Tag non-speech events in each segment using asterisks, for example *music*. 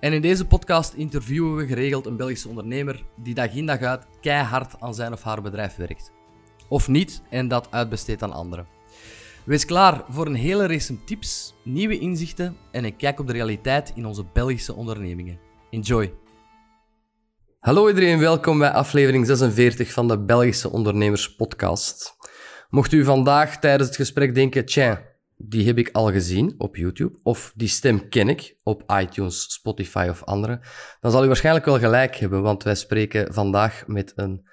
En in deze podcast interviewen we geregeld een Belgische ondernemer die dag in dag uit keihard aan zijn of haar bedrijf werkt. Of niet en dat uitbesteedt aan anderen. Wees klaar voor een hele race tips, nieuwe inzichten en een kijk op de realiteit in onze Belgische ondernemingen. Enjoy! Hallo iedereen, welkom bij aflevering 46 van de Belgische Ondernemers Podcast. Mocht u vandaag tijdens het gesprek denken, tja, die heb ik al gezien op YouTube, of die stem ken ik op iTunes, Spotify of andere, dan zal u waarschijnlijk wel gelijk hebben, want wij spreken vandaag met een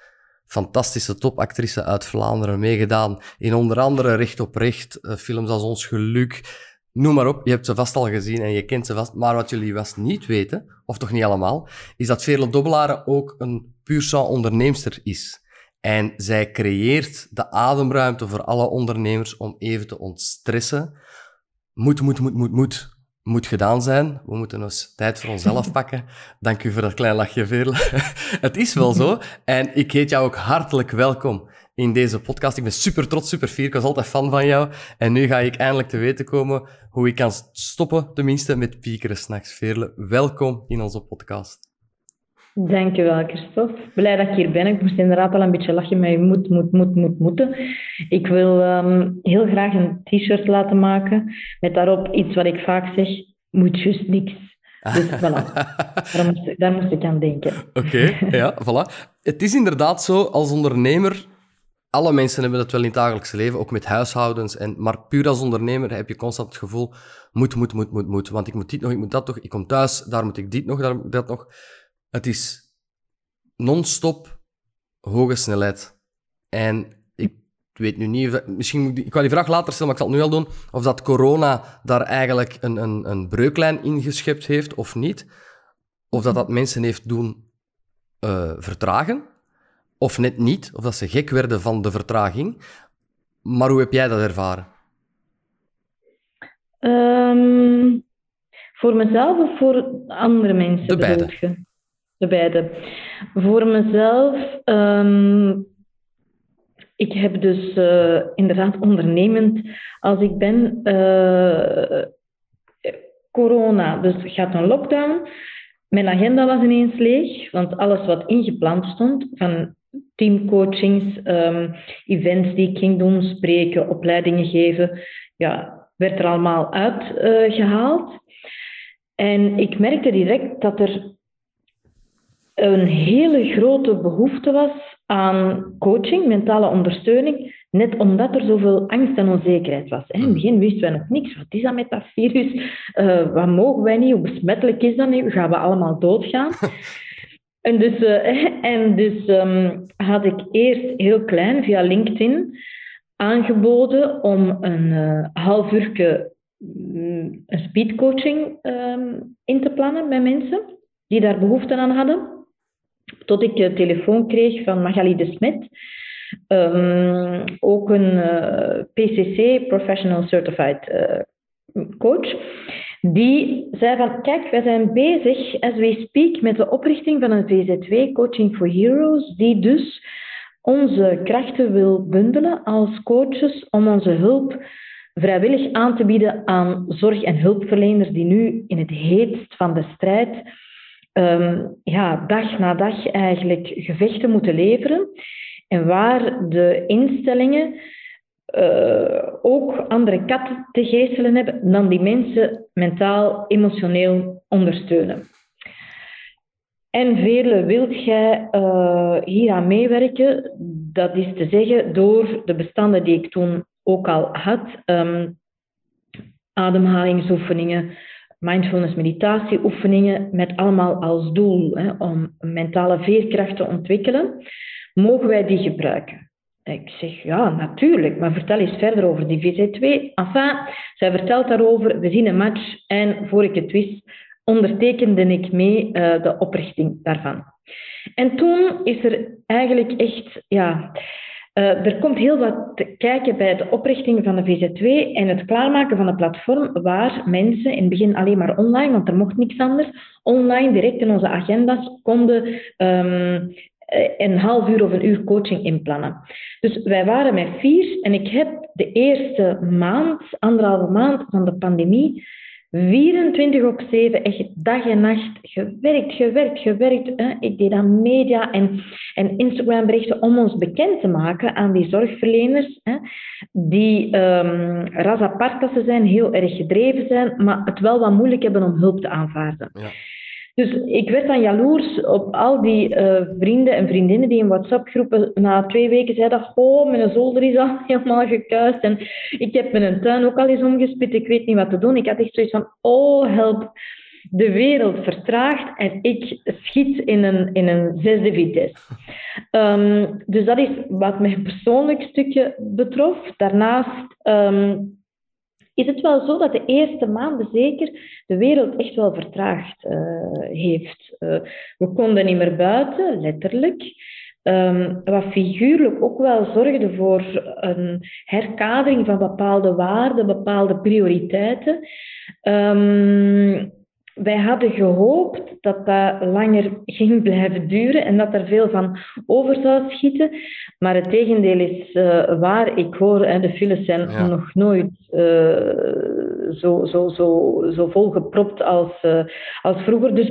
fantastische topactrice uit Vlaanderen, meegedaan in onder andere Recht op Recht, eh, films als Ons Geluk, noem maar op. Je hebt ze vast al gezien en je kent ze vast. Maar wat jullie vast niet weten, of toch niet allemaal, is dat Veerle Dobbelaren ook een puur sang onderneemster is. En zij creëert de ademruimte voor alle ondernemers om even te ontstressen. Moet, moet, moet, moet, moet. Moet gedaan zijn. We moeten ons tijd voor onszelf *laughs* pakken. Dank u voor dat klein lachje, Veerle. *laughs* Het is wel zo. En ik heet jou ook hartelijk welkom in deze podcast. Ik ben super trots, super fier. Ik was altijd fan van jou. En nu ga ik eindelijk te weten komen hoe ik kan stoppen, tenminste, met piekeren s'nachts. Veerle, welkom in onze podcast. Dankjewel, Christophe. Blij dat ik hier ben. Ik moest inderdaad al een beetje lachen met je moet, moet, moet, moet, moeten. Ik wil um, heel graag een t-shirt laten maken met daarop iets wat ik vaak zeg, moet juist niks. Dus voilà, *laughs* daar moest, daar moest ik aan denken. Oké, ja, voilà. Het is inderdaad zo, als ondernemer, alle mensen hebben dat wel in het dagelijkse leven, ook met huishoudens. En, maar puur als ondernemer heb je constant het gevoel, moet, moet, moet, moet, moet. Want ik moet dit nog, ik moet dat nog, ik kom thuis, daar moet ik dit nog, daar moet ik dat nog. Het is non-stop hoge snelheid. En ik weet nu niet, misschien moet ik, ik ga die vraag later stellen, maar ik zal het nu al doen, of dat corona daar eigenlijk een, een, een breuklijn ingeschept heeft of niet. Of dat dat mensen heeft doen uh, vertragen, of net niet, of dat ze gek werden van de vertraging. Maar hoe heb jij dat ervaren? Um, voor mezelf of voor andere mensen? De beide. De beide. Voor mezelf, um, ik heb dus uh, inderdaad ondernemend, als ik ben, uh, corona, dus gaat een lockdown. Mijn agenda was ineens leeg, want alles wat ingepland stond, van teamcoachings, um, events die ik ging doen, spreken, opleidingen geven, ja, werd er allemaal uitgehaald. En ik merkte direct dat er een hele grote behoefte was aan coaching, mentale ondersteuning, net omdat er zoveel angst en onzekerheid was. In het begin wisten wij nog niks. Wat is dat met dat virus? Uh, wat mogen wij niet? Hoe besmettelijk is dat nu? Gaan we allemaal doodgaan? *laughs* en dus, uh, *laughs* en dus um, had ik eerst heel klein via LinkedIn aangeboden om een uh, half uur mm, een speedcoaching um, in te plannen met mensen die daar behoefte aan hadden. Tot ik de telefoon kreeg van Magali de Smet, um, ook een uh, PCC, Professional Certified uh, Coach, die zei van, kijk, wij zijn bezig, as we speak, met de oprichting van een VZW, Coaching for Heroes, die dus onze krachten wil bundelen als coaches om onze hulp vrijwillig aan te bieden aan zorg- en hulpverleners die nu in het heetst van de strijd um, ja, dag na dag eigenlijk gevechten moeten leveren. En waar de instellingen uh, ook andere katten te geestelen hebben dan die mensen mentaal, emotioneel ondersteunen. En vele wilt jij uh, hier aan meewerken? Dat is te zeggen door de bestanden die ik toen ook al had, um, ademhalingsoefeningen, mindfulness meditatieoefeningen met allemaal als doel hè, om mentale veerkracht te ontwikkelen, mogen wij die gebruiken? Ik zeg ja, natuurlijk, maar vertel eens verder over die VZ2. Enfin, zij vertelt daarover, we zien een match en voor ik het wist, ondertekende ik mee de oprichting daarvan. En toen is er eigenlijk echt, ja, uh, er komt heel wat te kijken bij de oprichting van de VZ2 en het klaarmaken van een platform waar mensen in het begin alleen maar online, want er mocht niks anders, online direct in onze agenda's konden um, een half uur of een uur coaching inplannen. Dus wij waren met vier en ik heb de eerste maand, anderhalve maand van de pandemie, 24 op 7, echt dag en nacht gewerkt, gewerkt, gewerkt. Hè. Ik deed aan media en, en Instagram berichten om ons bekend te maken aan die zorgverleners, hè, die um, ras apart zijn, heel erg gedreven zijn, maar het wel wat moeilijk hebben om hulp te aanvaarden. Dus ik werd dan jaloers op al die uh, vrienden en vriendinnen die in WhatsApp-groepen na twee weken zeiden: Oh, mijn zolder is al *laughs* helemaal gekuist. En ik heb mijn tuin ook al eens omgespit. Ik weet niet wat te doen. Ik had echt zoiets van: Oh, help. De wereld vertraagt en ik schiet in een, in een zesde vitesse. Um, dus dat is wat mijn persoonlijk stukje betrof. Daarnaast um, is het wel zo dat de eerste maanden zeker de wereld echt wel vertraagd uh, heeft. Uh, we konden niet meer buiten, letterlijk. Um, wat figuurlijk ook wel zorgde voor een herkadering van bepaalde waarden, bepaalde prioriteiten. Um, wij hadden gehoopt dat dat langer ging *laughs* blijven duren en dat er veel van over zou schieten. Maar het tegendeel is uh, waar. Ik hoor, hè, de files zijn nog nooit uh, zo, zo, zo, zo volgepropt als, uh, als vroeger. Dus,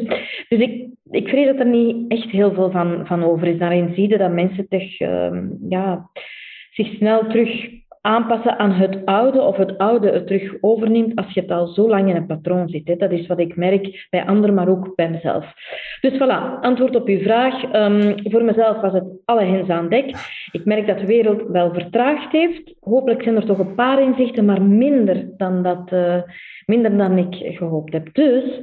dus ik, ik vrees dat er niet echt heel veel van, van over is. Daarin zie je dat mensen ehm, ja, zich snel terug aanpassen aan het oude of het oude het terug overneemt als je het al zo lang in een patroon zit. Dat is wat ik merk bij anderen, maar ook bij mezelf. Dus voilà, antwoord op uw vraag. Um, voor mezelf was het alle hens aan dek. Ik merk dat de wereld wel vertraagd heeft. Hopelijk zijn er toch een paar inzichten, maar minder dan, dat, uh, minder dan ik gehoopt heb. Dus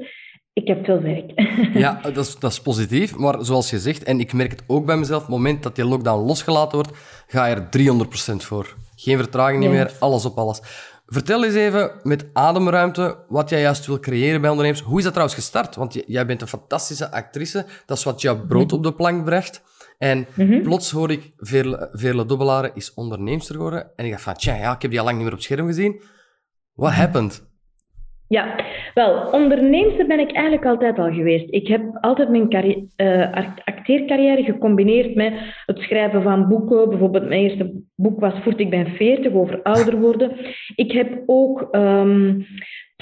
ik heb veel werk. *laughs* Ja, dat is, dat is positief. Maar zoals je zegt, en ik merk het ook bij mezelf, op het moment dat die lockdown losgelaten wordt, ga je er 300% voor. Geen vertraging niet meer, alles op alles. Vertel eens even met ademruimte wat jij juist wil creëren bij ondernemers. Hoe is dat trouwens gestart? Want jij bent een fantastische actrice. Dat is wat jouw brood mhm. op de plank brengt. En mhm. plots hoor ik, Veerle, Veerle Dobbelaren is onderneemster geworden. En ik dacht van, tja, ja, ik heb die al lang niet meer op scherm gezien. What happened? Ja, wel, onderneemster ben ik eigenlijk altijd al geweest. Ik heb altijd mijn uh, acteercarrière gecombineerd met het schrijven van boeken. Bijvoorbeeld mijn eerste boek was Voert ik ben 40, over ouder worden. Ik heb ook um,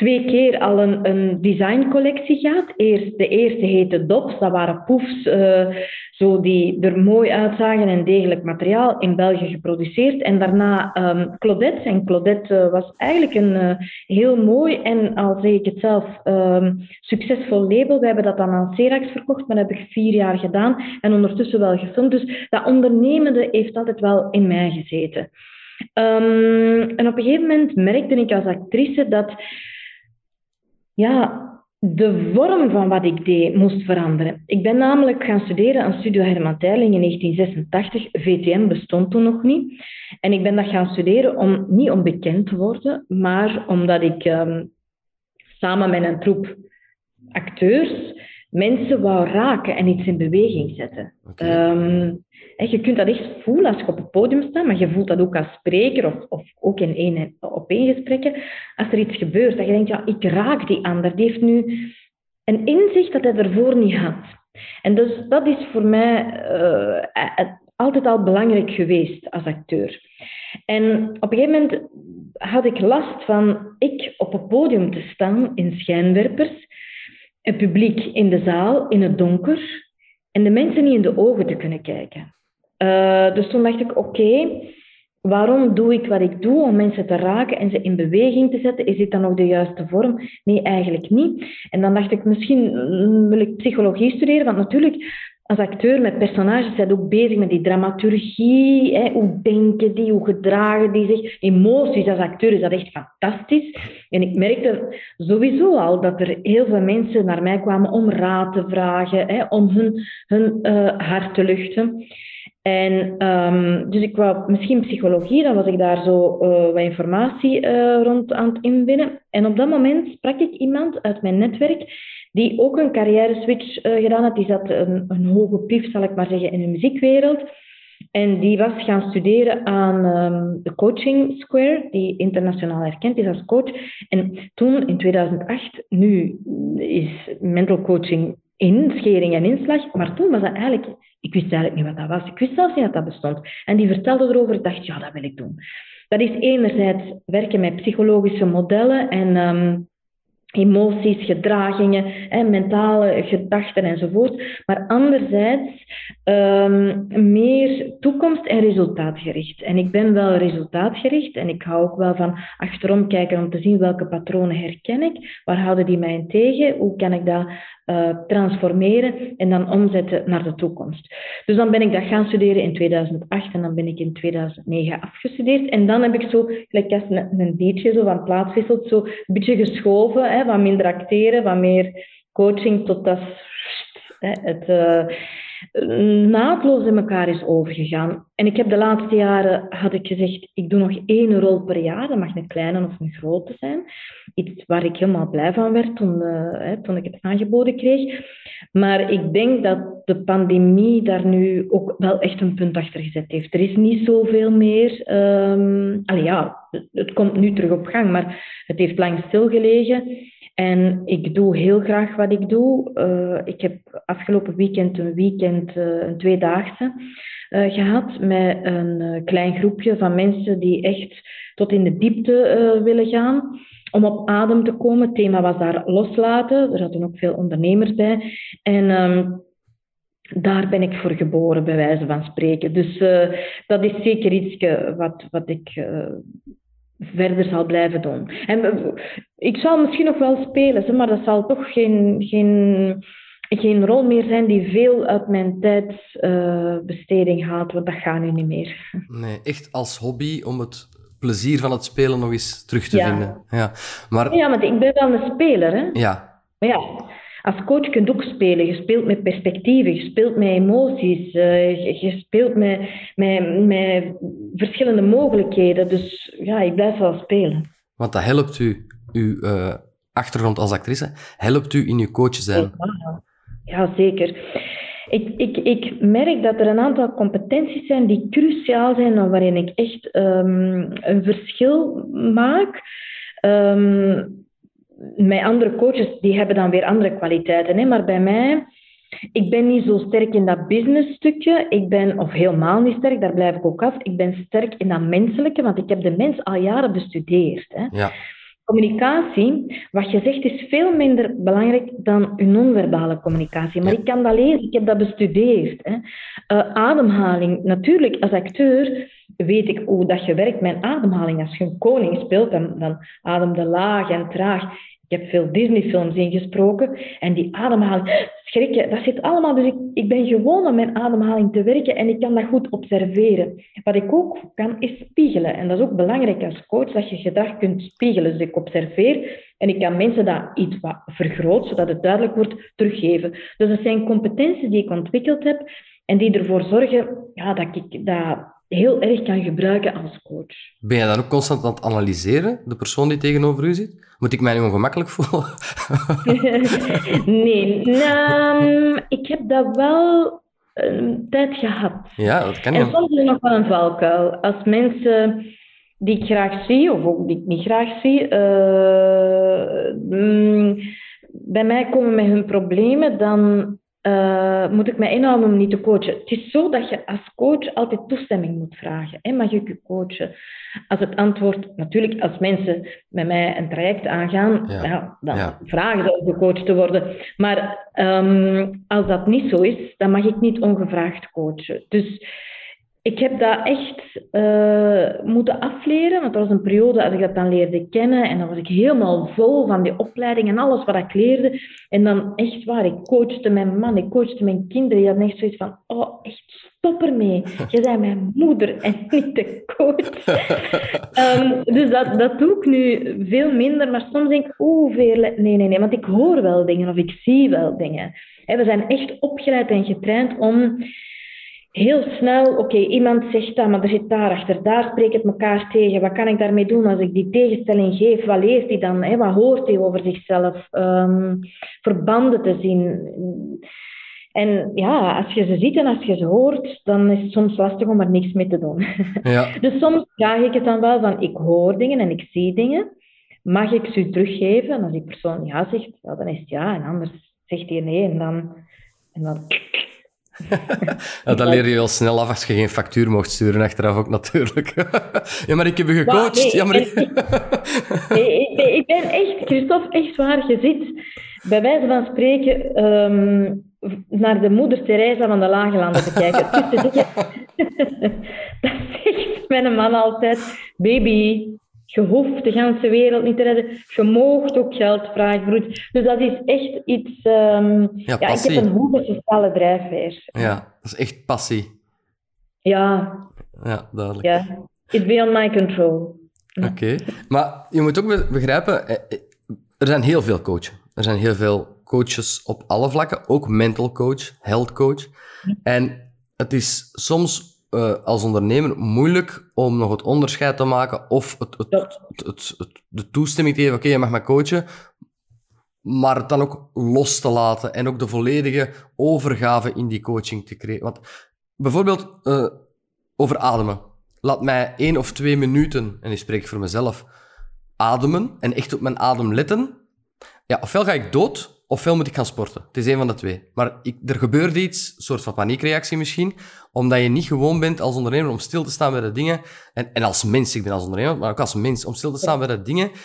twee keer al een, een designcollectie gehad. Eerst, de eerste heette Dops, dat waren poefs uh, zo die er mooi uitzagen en degelijk materiaal in België geproduceerd. En daarna um, Claudette. En Claudette uh, was eigenlijk een uh, heel mooi en, al zeg ik het zelf, um, succesvol label. We hebben dat dan aan Serax verkocht, maar dat heb ik vier jaar gedaan en ondertussen wel gefilmd. Dus dat ondernemende heeft altijd wel in mij gezeten. Um, en op een gegeven moment merkte ik als actrice dat ja, de vorm van wat ik deed moest veranderen. Ik ben namelijk gaan studeren aan Studio Herman Teiling in 1986. VTM bestond toen nog niet. En ik ben dat gaan studeren om, niet om bekend te worden, maar omdat ik um, samen met een troep acteurs mensen wou raken en iets in beweging zetten. Okay. Um, je kunt dat echt voelen als je op het podium staat, maar je voelt dat ook als spreker of, of ook in één op één gesprekken. Als er iets gebeurt, dat je denkt, ja, ik raak die ander. Die heeft nu een inzicht dat hij ervoor niet had. En dus dat is voor mij uh, altijd al belangrijk geweest als acteur. En op een gegeven moment had ik last van ik op het podium te staan in schijnwerpers, een publiek in de zaal, in het donker, en de mensen niet in de ogen te kunnen kijken. Uh, dus toen dacht ik, oké, waarom doe ik wat ik doe om mensen te raken en ze in beweging te zetten? Is dit dan ook de juiste vorm? Nee, eigenlijk niet. En dan dacht ik, misschien wil ik psychologie studeren, want natuurlijk, als acteur met personages zijn ook bezig met die dramaturgie. Hè? Hoe denken die, hoe gedragen die zich? Emoties als acteur is dat echt fantastisch. En ik merkte sowieso al dat er heel veel mensen naar mij kwamen om raad te vragen, hè? om hun, hun uh, hart te luchten. En um, dus ik wou misschien psychologie, dan was ik daar zo uh, wat informatie uh, rond aan het inwinnen. En op dat moment sprak ik iemand uit mijn netwerk die ook een carrière switch gedaan had. Die zat een, een hoge pif, zal ik maar zeggen, in de muziekwereld. En die was gaan studeren aan um, de Coaching Square, die internationaal erkend is als coach. En toen, in 2008, nu is mental coaching in, schering en inslag, maar toen was dat eigenlijk, ik wist eigenlijk niet wat dat was. Ik wist zelfs niet dat dat bestond. En die vertelde erover, ik dacht, ja, dat wil ik doen. Dat is enerzijds werken met psychologische modellen en um, emoties, gedragingen, hè, mentale gedachten enzovoort. Maar anderzijds um, meer toekomst- en resultaatgericht. En ik ben wel resultaatgericht en ik hou ook wel van achterom kijken om te zien welke patronen herken ik, waar houden die mij tegen, hoe kan ik dat uh, transformeren en dan omzetten naar de toekomst. Dus dan ben ik dat gaan studeren in 2008 en dan ben ik in 2009 afgestudeerd. En dan heb ik zo, gelijk als een, een beetje zo van plaats wisselt, zo een beetje geschoven, hè, wat minder acteren, wat meer coaching, tot dat het... Uh, naadloos in elkaar is overgegaan. En ik heb de laatste jaren, had ik gezegd, ik doe nog één rol per jaar. Dat mag een kleine of een grote zijn. Iets waar ik helemaal blij van werd toen, uh, toen ik het aangeboden kreeg. Maar ik denk dat de pandemie daar nu ook wel echt een punt achter gezet heeft. Er is niet zoveel meer... Um, ja, het komt nu terug op gang, maar het heeft lang stilgelegen. En ik doe heel graag wat ik doe. Uh, ik heb afgelopen weekend een weekend, uh, een tweedaagse, uh, gehad met een klein groepje van mensen die echt tot in de diepte willen gaan. Om op adem te komen. Het thema was daar loslaten. Er zaten ook veel ondernemers bij. En um, daar ben ik voor geboren, bij wijze van spreken. Dus dat is zeker iets wat, wat ik verder zal blijven doen. En eh, ik zal misschien nog wel spelen, maar dat zal toch geen, geen, geen rol meer zijn die veel uit mijn tijdsbesteding uh, haalt, want dat gaat nu niet meer. Nee, echt als hobby om het plezier van het spelen nog eens terug te vinden. Ja. Maar... ja, maar ik ben wel een speler. Hè? Ja. Maar ja, als coach kun je ook spelen. Je speelt met perspectieven, je speelt met emoties, uh, je, speelt met, met, met verschillende mogelijkheden. Dus ja, ik blijf wel spelen. Want dat helpt u, uw uh, achtergrond als actrice, helpt u in uw coach zijn? Ja, zeker. Ik, ik, ik merk dat er een aantal competenties zijn die cruciaal zijn en waarin ik echt um, een verschil maak. Um, met andere coaches, die hebben dan weer andere kwaliteiten. Hè? Maar bij mij, ik ben niet zo sterk in dat businessstukje. Ik ben, of helemaal niet sterk, daar blijf ik ook af. Ik ben sterk in dat menselijke, want ik heb de mens al jaren bestudeerd. Hè? Ja. Communicatie, wat je zegt, is veel minder belangrijk dan je non-verbale communicatie. Maar ik kan dat lezen, ik heb dat bestudeerd. Hè. Uh, ademhaling, natuurlijk, als acteur weet ik hoe dat je werkt met ademhaling. Als je een koning speelt, dan, dan adem je laag en traag. Ik heb veel Disney-films ingesproken en die ademhaling, schrikken, dat zit allemaal. Dus ik, ik ben gewoon om mijn ademhaling te werken en ik kan dat goed observeren. Wat ik ook kan, is spiegelen. En dat is ook belangrijk als coach, dat je gedrag kunt spiegelen. Dus ik observeer en ik kan mensen dat iets vergroot, zodat het duidelijk wordt, teruggeven. Dus dat zijn competenties die ik ontwikkeld heb en die ervoor zorgen ja, dat ik dat heel erg kan gebruiken als coach. Ben je dan ook constant aan het analyseren, de persoon die tegenover u zit? Moet ik mij nu ongemakkelijk voelen? *laughs* nee, nou, ik heb dat wel een tijd gehad. Ja, dat kan je. En soms is er nog wel een valkuil. Als mensen die ik graag zie, of ook die ik niet graag zie, uh, bij mij komen met hun problemen, dan uh, moet ik mij inhouden om niet te coachen. Het is zo dat je als coach altijd toestemming moet vragen. Hè? Mag ik je coachen? Als het antwoord, natuurlijk, als mensen met mij een traject aangaan, ja. dan vragen ze om gecoacht te worden. Maar um, als dat niet zo is, dan mag ik niet ongevraagd coachen. Dus ik heb dat echt uh, moeten afleren, want er was een periode als ik dat dan leerde kennen en dan was ik helemaal vol van die opleiding en alles wat ik leerde. En dan echt waar, ik coachte mijn man, ik coachte mijn kinderen. Die hadden echt zoiets van, oh, echt stop ermee. Je bent mijn moeder en *laughs* niet de coach. um, *laughs* dus dat, dat doe ik nu veel minder, maar soms denk ik, oh, veel... Nee, nee, nee, want ik hoor wel dingen of ik zie wel dingen. we zijn echt opgeleid en getraind om heel snel, oké, iemand zegt dat, maar er zit daar achter, daar spreekt het elkaar tegen. Wat kan ik daarmee doen als ik die tegenstelling geef? Wat leert hij dan? Hè? Wat hoort hij over zichzelf? Um, verbanden te zien. En ja, als je ze ziet en als je ze hoort, dan is het soms lastig om er niks mee te doen. Ja. *laughs* dus soms vraag ik het dan wel van, ik hoor dingen en ik zie dingen. Mag ik ze u teruggeven? En als die persoon ja zegt, dan is het ja. En anders zegt hij nee en dan... En dan *laughs* ja, dat leer je wel snel af als je geen factuur mocht sturen achteraf ook natuurlijk. *laughs* ja, maar ik heb je gecoacht. Ja, maar *laughs* ik... nee, ik, ben echt, Christophe, echt waar. Je zit bij wijze van spreken um, naar de moeder Teresa van de Lage Landen te kijken. dat zegt mijn man altijd. Baby, je hoeft de hele wereld niet te redden. Je moogt ook geld vragen Dus dat is echt iets... Um, ja, ja, ik heb een hoge sociale drijfveer. Ja, dat is echt passie. Ja. Ja, duidelijk. Ja, it's beyond my control. Oké, maar je moet ook begrijpen, eh, eh, er zijn heel veel coaches. Er zijn heel veel coaches op alle vlakken, ook mental coach, health coach. En het is soms uh, als ondernemer moeilijk om nog het onderscheid te maken of het, het, het, de toestemming te geven, oké, je mag mij coachen, maar het dan ook los te laten en ook de volledige overgave in die coaching te creëren. Want bijvoorbeeld uh, over ademen. Laat mij één of twee minuten, en ik spreek voor mezelf, ademen en echt op mijn adem letten. Ja, ofwel ga ik dood, ofwel moet ik gaan sporten. Het is een van de twee. Maar ik, er gebeurt iets, een soort van paniekreactie misschien, omdat je niet gewoon bent als ondernemer om stil te staan bij de dingen. En, en als mens, ik ben als ondernemer, maar ook als mens, om stil te staan bij de dingen. Op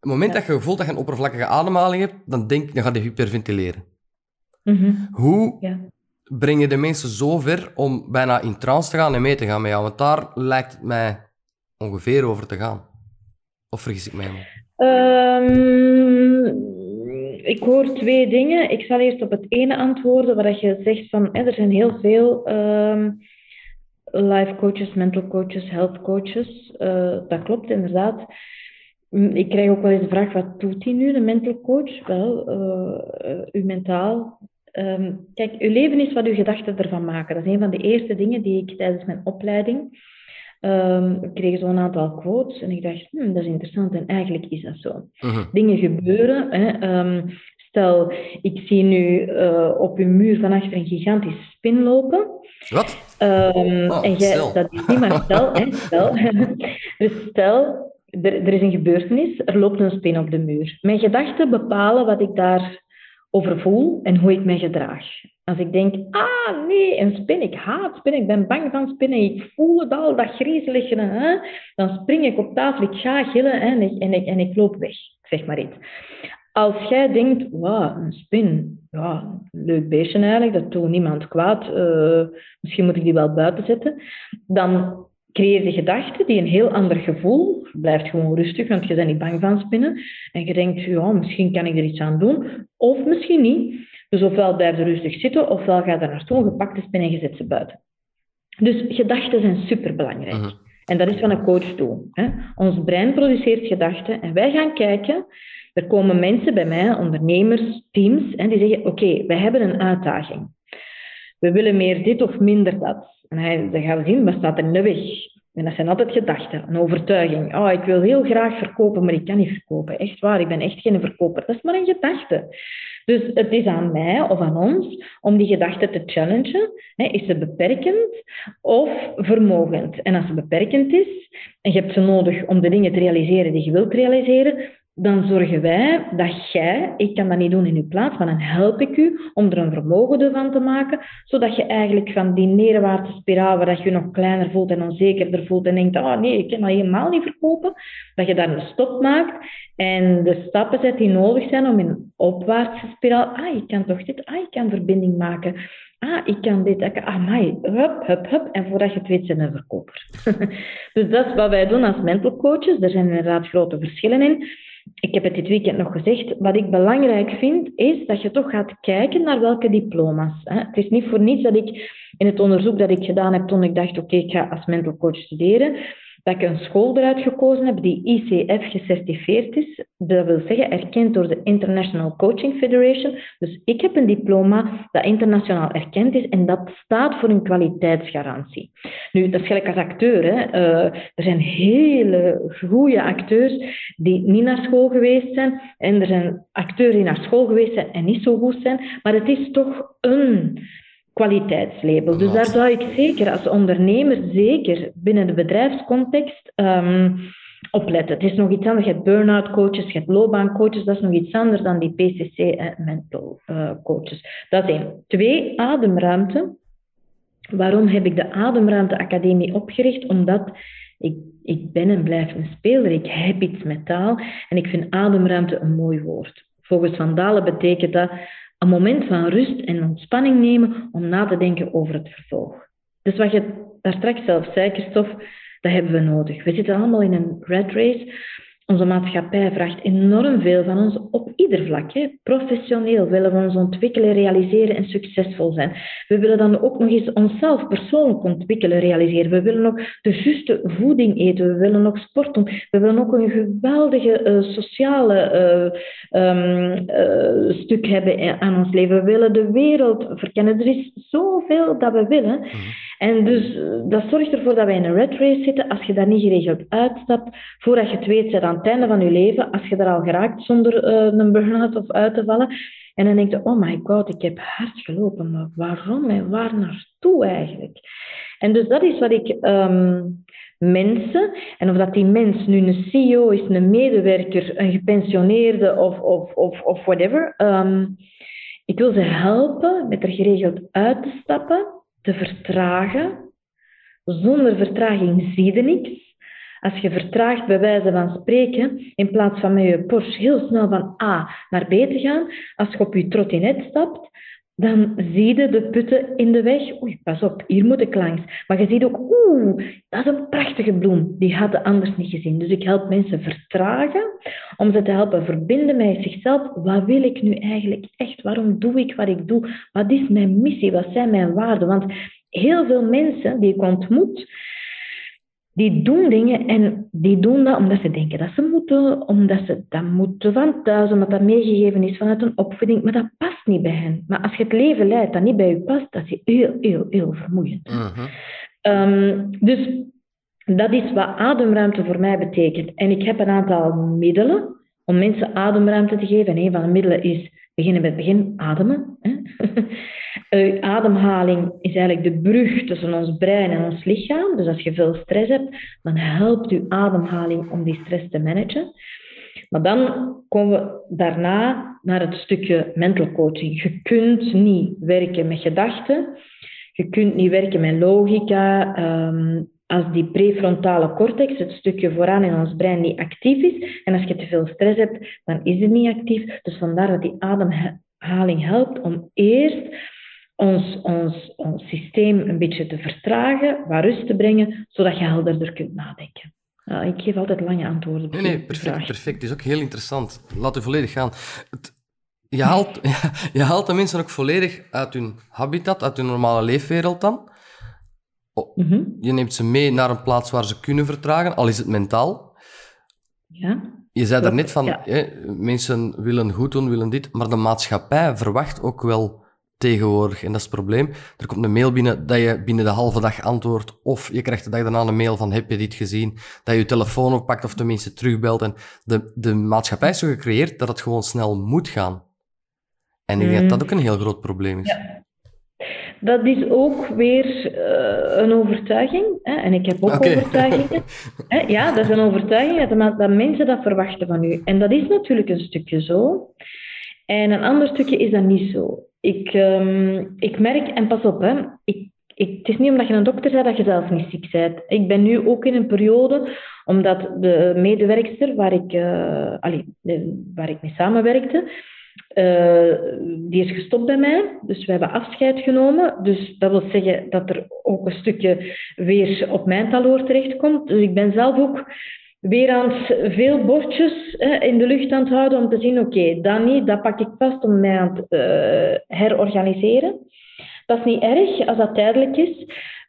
het moment dat je voelt dat je een oppervlakkige ademhaling hebt, dan denk dan ga je hyperventileren. Mm Hoe ja. breng je de mensen zo ver om bijna in trance te gaan en mee te gaan met jou? Want daar lijkt het mij ongeveer over te gaan. Of vergis ik mij nog? Ik hoor twee dingen. Ik zal eerst op het ene antwoorden, waar je zegt van er zijn heel veel um, life coaches, mental coaches, health coaches. Uh, dat klopt inderdaad. Mm, ik krijg ook wel eens de vraag, wat doet hij nu, de mental coach? Wel, uh, uw mentaal. Um, kijk, uw leven is wat uw gedachten ervan maken. Dat is een van de eerste dingen die ik tijdens mijn opleiding Um, ik kreeg zo'n aantal quotes en ik dacht, hm, dat is interessant en eigenlijk is dat zo. Mhm. Dingen gebeuren. Hè. Um, stel, ik zie nu uh, op uw muur van achter een gigantische spin lopen. Wat? Um, oh, en jij, dat is niet maar stel. hè, stel. *laughs* dus stel, er, er is een gebeurtenis, er loopt een spin op de muur. Mijn gedachten bepalen wat ik daarover voel en hoe ik mij gedraag. Als ik denk, ah nee, een spin, ik haat spinnen, ik ben bang van spinnen, ik voel het al, dat griezelige, hè, dan spring ik op tafel, ik ga gillen en, ik, en, ik, en ik loop weg, zeg maar iets. Als jij denkt, wauw, een spin, ja, leuk beestje eigenlijk, dat doet niemand kwaad, uh, misschien moet ik die wel buiten zetten, dan creëer je gedachten die een heel ander gevoel, je blijft gewoon rustig, want je bent niet bang van spinnen, en je denkt, ja, misschien kan ik er iets aan doen, of misschien niet. Dus ofwel blijf je rustig zitten, ofwel ga je er naartoe, gepakt de spin en je zet ze buiten. Dus gedachten zijn superbelangrijk. Uh En dat is van een coach toe. Hè. Ons brein produceert gedachten en wij gaan kijken. Er komen mensen bij mij, ondernemers, teams, en die zeggen: Oké, wij hebben een uitdaging. We willen meer dit of minder dat. En dan gaan we zien, wat staat er in de weg? En dat zijn altijd gedachten, een overtuiging. Oh, ik wil heel graag verkopen, maar ik kan niet verkopen. Echt waar, ik ben echt geen verkoper. Dat is maar een gedachte. Dus het is aan mij of aan ons om die gedachte te challengen. Is ze beperkend of vermogend? En als ze beperkend is en je hebt ze nodig om de dingen te realiseren die je wilt realiseren, dan zorgen wij dat jij, ik kan dat niet doen in uw plaats, maar dan help ik u om er een vermogen van te maken, zodat je eigenlijk van die neerwaartse spiraal, waar je je nog kleiner voelt en onzekerder voelt en denkt, oh nee, ik kan dat helemaal niet verkopen, dat je daar een stop maakt en de stappen zet die nodig zijn om in een opwaartse spiraal, ah, ik kan toch dit, ah, ik kan verbinding maken, ah, ik kan dit, ah, my, hup, hup, hup, en voordat je het weet, zijn een verkoper. *laughs* dus dat is wat wij doen als mental coaches, er zijn inderdaad grote verschillen in ik heb het dit weekend nog gezegd, wat ik belangrijk vind, is dat je toch gaat kijken naar welke diploma's. Het is niet voor niets dat ik in het onderzoek dat ik gedaan heb toen ik dacht, oké, ik ga als mental coach studeren, dat ik een school eruit gekozen heb die ICF gecertificeerd is. Dat wil zeggen erkend door de International Coaching Federation. Dus ik heb een diploma dat internationaal erkend is en dat staat voor een kwaliteitsgarantie. Nu, dat is gelijk als acteur. Hè. Uh, er zijn hele goede acteurs die niet naar school geweest zijn en er zijn acteurs die naar school geweest zijn en niet zo goed zijn, maar het is toch een kwaliteitslabel. Dus daar zou ik zeker als ondernemer, zeker binnen de bedrijfscontext, um, op letten. Het is nog iets anders. Je hebt burn-out coaches, je hebt loopbaancoaches. Dat is nog iets anders dan die PCC en mental uh, coaches. Dat is. Twee, ademruimte. Waarom heb ik de Ademruimte Academie opgericht? Omdat ik, ik ben en blijf een speler. Ik heb iets met taal en ik vind ademruimte een mooi woord. Volgens Van Dalen betekent dat een moment van rust en ontspanning nemen om na te denken over het vervolg. Dus wat je daar straks zelf zei, dat hebben we nodig. We zitten allemaal in een red race. Onze maatschappij vraagt enorm veel van ons op ieder vlak. Hè. Professioneel willen we ons ontwikkelen, realiseren en succesvol zijn. We willen dan ook nog eens onszelf persoonlijk ontwikkelen, realiseren. We willen nog de juiste voeding eten. We willen nog sport doen. We willen ook een geweldige uh, sociale uh, um, uh, stuk hebben aan ons leven. We willen de wereld verkennen. Er is zoveel dat we willen. Mhm. En dus dat zorgt ervoor dat wij in een red race zitten. Als je daar niet geregeld uitstapt, voordat je het weet, zijn aan het einde van je leven, als je er al geraakt zonder uh, een burn-out of uit te vallen. En dan denk je, oh my god, ik heb hard gelopen, maar waarom en waar naartoe eigenlijk? En dus dat is wat ik um, mensen, en of dat die mens nu een CEO is, een medewerker, een gepensioneerde of, of, of, of whatever, um, ik wil ze helpen met er geregeld uit te stappen, te vertragen. Zonder vertraging zie je niks. Als je vertraagt bij wijze van spreken, in plaats van met je Porsche heel snel van A naar B te gaan, als je op je trottinet stapt, dan zie je de putten in de weg. Oei, pas op, hier moet ik langs. Maar je ziet ook, oeh, dat is een prachtige bloem. Die hadden anders niet gezien. Dus ik help mensen vertragen om ze te helpen verbinden met zichzelf. Wat wil ik nu eigenlijk echt? Waarom doe ik wat ik doe? Wat is mijn missie? Wat zijn mijn waarden? Want heel veel mensen die ik ontmoet, die doen dingen en die doen dat omdat ze denken dat ze moeten, omdat ze dat moeten van thuis, omdat dat meegegeven is vanuit een opvoeding, maar dat past niet bij hen. Maar als je het leven leidt dat niet bij je past, dat is heel, heel, heel vermoeiend. Mhm. Ehm, dus dat is wat ademruimte voor mij betekent. En ik heb een aantal middelen om mensen ademruimte te geven. En een van de middelen is beginnen met het begin, ademen. Uh, *laughs* ademhaling is eigenlijk de brug tussen ons brein en ons lichaam. Dus als je veel stress hebt, dan helpt je ademhaling om die stress te managen. Maar dan komen we daarna naar het stukje mental coaching. Je kunt niet werken met gedachten. Je kunt niet werken met logica. Um, als die prefrontale cortex, het stukje vooraan in ons brein, niet actief is. En als je te veel stress hebt, dan is het niet actief. Dus vandaar dat die ademhaling helpt om eerst ons, ons, ons systeem een beetje te vertragen, waar rust te brengen, zodat je helderder kunt nadenken. ik geef altijd lange antwoorden. Nee, nee, perfect, perfect. Het is ook heel interessant. Laat u volledig gaan. Het, je, haalt, *laughs* je haalt de mensen ook volledig uit hun habitat, uit hun normale leefwereld dan. Mhm. Je neemt ze mee naar een plaats waar ze kunnen vertragen, al is het mentaal. Ja. Je zei daarnet van, hè, mensen willen goed doen, willen dit, maar de maatschappij verwacht ook wel tegenwoordig. En dat is het probleem. Er komt een mail binnen dat je binnen de halve dag antwoordt. Of je krijgt de dag daarna een mail van heb je dit gezien? Dat je je telefoon oppakt of tenminste terugbelt. En de, de maatschappij is zo gecreëerd dat het gewoon snel moet gaan. En ik denk dat dat ook een heel groot probleem is. Ja. Dat is ook weer uh, een overtuiging. Hè? En ik heb ook overtuigingen. *laughs* Hè? Ja, dat is een overtuiging dat, dat mensen dat verwachten van u. En dat is natuurlijk een stukje zo. En een ander stukje is dat niet zo. Ik, um, ik merk, en pas op, hè, ik, ik, het is niet omdat je een dokter bent dat je zelf niet ziek bent. Ik ben nu ook in een periode, omdat de medewerkster waar ik, uh, allee, waar ik mee samenwerkte, uh, die is gestopt bij mij. Dus we hebben afscheid genomen. Dus dat wil zeggen dat er ook een stukje weer op mijn taloor terechtkomt. Dus ik ben zelf ook weer aan veel bordjes in de lucht aan het houden om te zien, oké, dat niet, dat pak ik vast om mij aan het uh, herorganiseren. Dat is niet erg als dat tijdelijk is,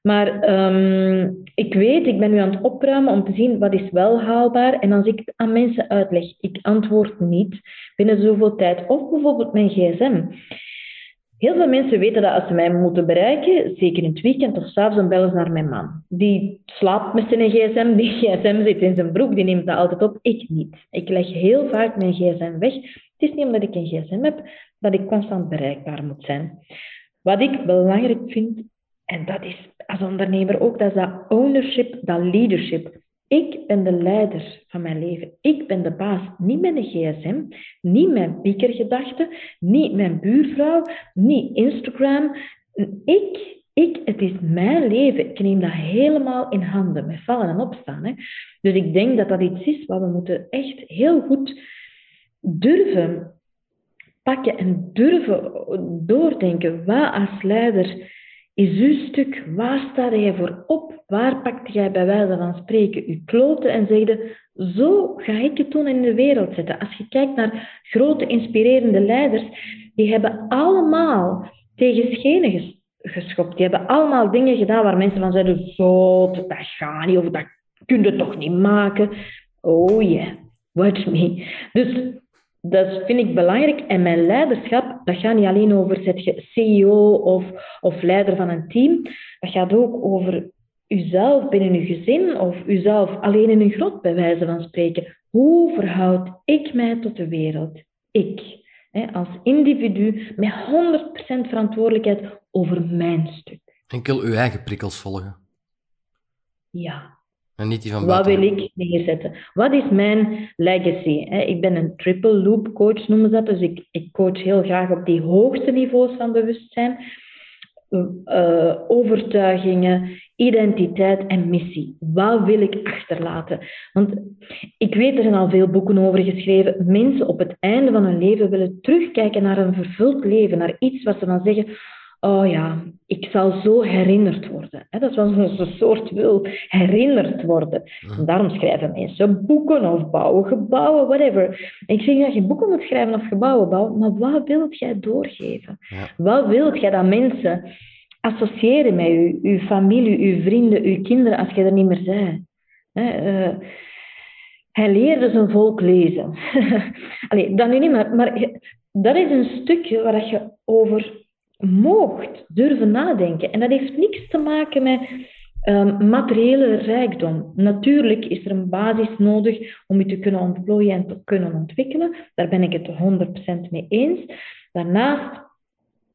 Maar ehm, ik weet, ik ben nu aan het opruimen om te zien wat is wel haalbaar. En als ik het aan mensen uitleg, ik antwoord niet binnen zoveel tijd. Of bijvoorbeeld mijn gsm. Heel veel mensen weten dat als ze mij moeten bereiken, zeker in het weekend of s'avonds, dan bellen ze naar mijn man. Die slaapt met zijn gsm, die *laughs* gsm zit in zijn broek, die neemt dat altijd op. Ik niet. Ik leg heel vaak mijn gsm weg. Het is niet omdat ik een gsm heb dat ik constant bereikbaar moet zijn. Wat ik belangrijk vind, en dat is als ondernemer ook, dat is dat ownership, dat leadership. Ik ben de leider van mijn leven. Ik ben de baas. Niet mijn gsm, niet mijn piekergedachten, niet mijn buurvrouw, niet Instagram. Ik, ik, het is mijn leven. Ik neem dat helemaal in handen, met vallen en opstaan. Hè. Dus ik denk dat dat iets is wat we moeten echt heel goed durven pakken en durven doordenken. Wat als leider is uw stuk, waar sta jij voor op? Waar pakte jij bij wijze van spreken uw kloten en zegde, zo ga ik het doen in de wereld zetten. Als je kijkt naar grote inspirerende leiders, die hebben allemaal tegen schenen geschopt. Die hebben allemaal dingen gedaan waar mensen van zeiden, zo, dat gaat niet, of dat kun je toch niet maken. Oh yeah, watch me. Dus dat vind ik belangrijk. En mijn leiderschap, dat gaat niet alleen over zet je CEO of, of leider van een team. Dat gaat ook over uzelf binnen uw gezin of uzelf alleen in een grot, bij wijze van spreken. Hoe verhoud ik mij tot de wereld? Ik, hè, als individu, met 100% verantwoordelijkheid over mijn stuk. Enkel uw eigen prikkels volgen. Ja, en niet die van Wat wil ik neerzetten? Wat is mijn legacy? Ik ben een triple loop coach, noemen ze dat. Dus ik, ik coach heel graag op die hoogste niveaus van bewustzijn. Uh, overtuigingen, identiteit en missie. Wat wil ik achterlaten? Want ik weet, er zijn al veel boeken over geschreven. Mensen op het einde van hun leven willen terugkijken naar een vervuld leven, naar iets wat ze dan zeggen oh ja, ik zal zo herinnerd worden. Dat is wat onze soort wil, herinnerd worden. En daarom schrijven mensen boeken of bouwen gebouwen, whatever. ik zeg dat je boeken moet schrijven of gebouwen bouwen, maar wat wilt jij doorgeven? Wat wilt jij dat mensen associëren met je, uw familie, uw vrienden, uw kinderen, als je er niet meer bent? Uh, hij leerde zijn volk lezen. *laughs* Allee, dat niet, maar, maar dat is een stukje waar je over moogt durven nadenken. En dat heeft niks te maken met um, materiële rijkdom. Natuurlijk is er een basis nodig om je te kunnen ontplooien en te kunnen ontwikkelen. Daar ben ik het 100% mee eens. Daarnaast,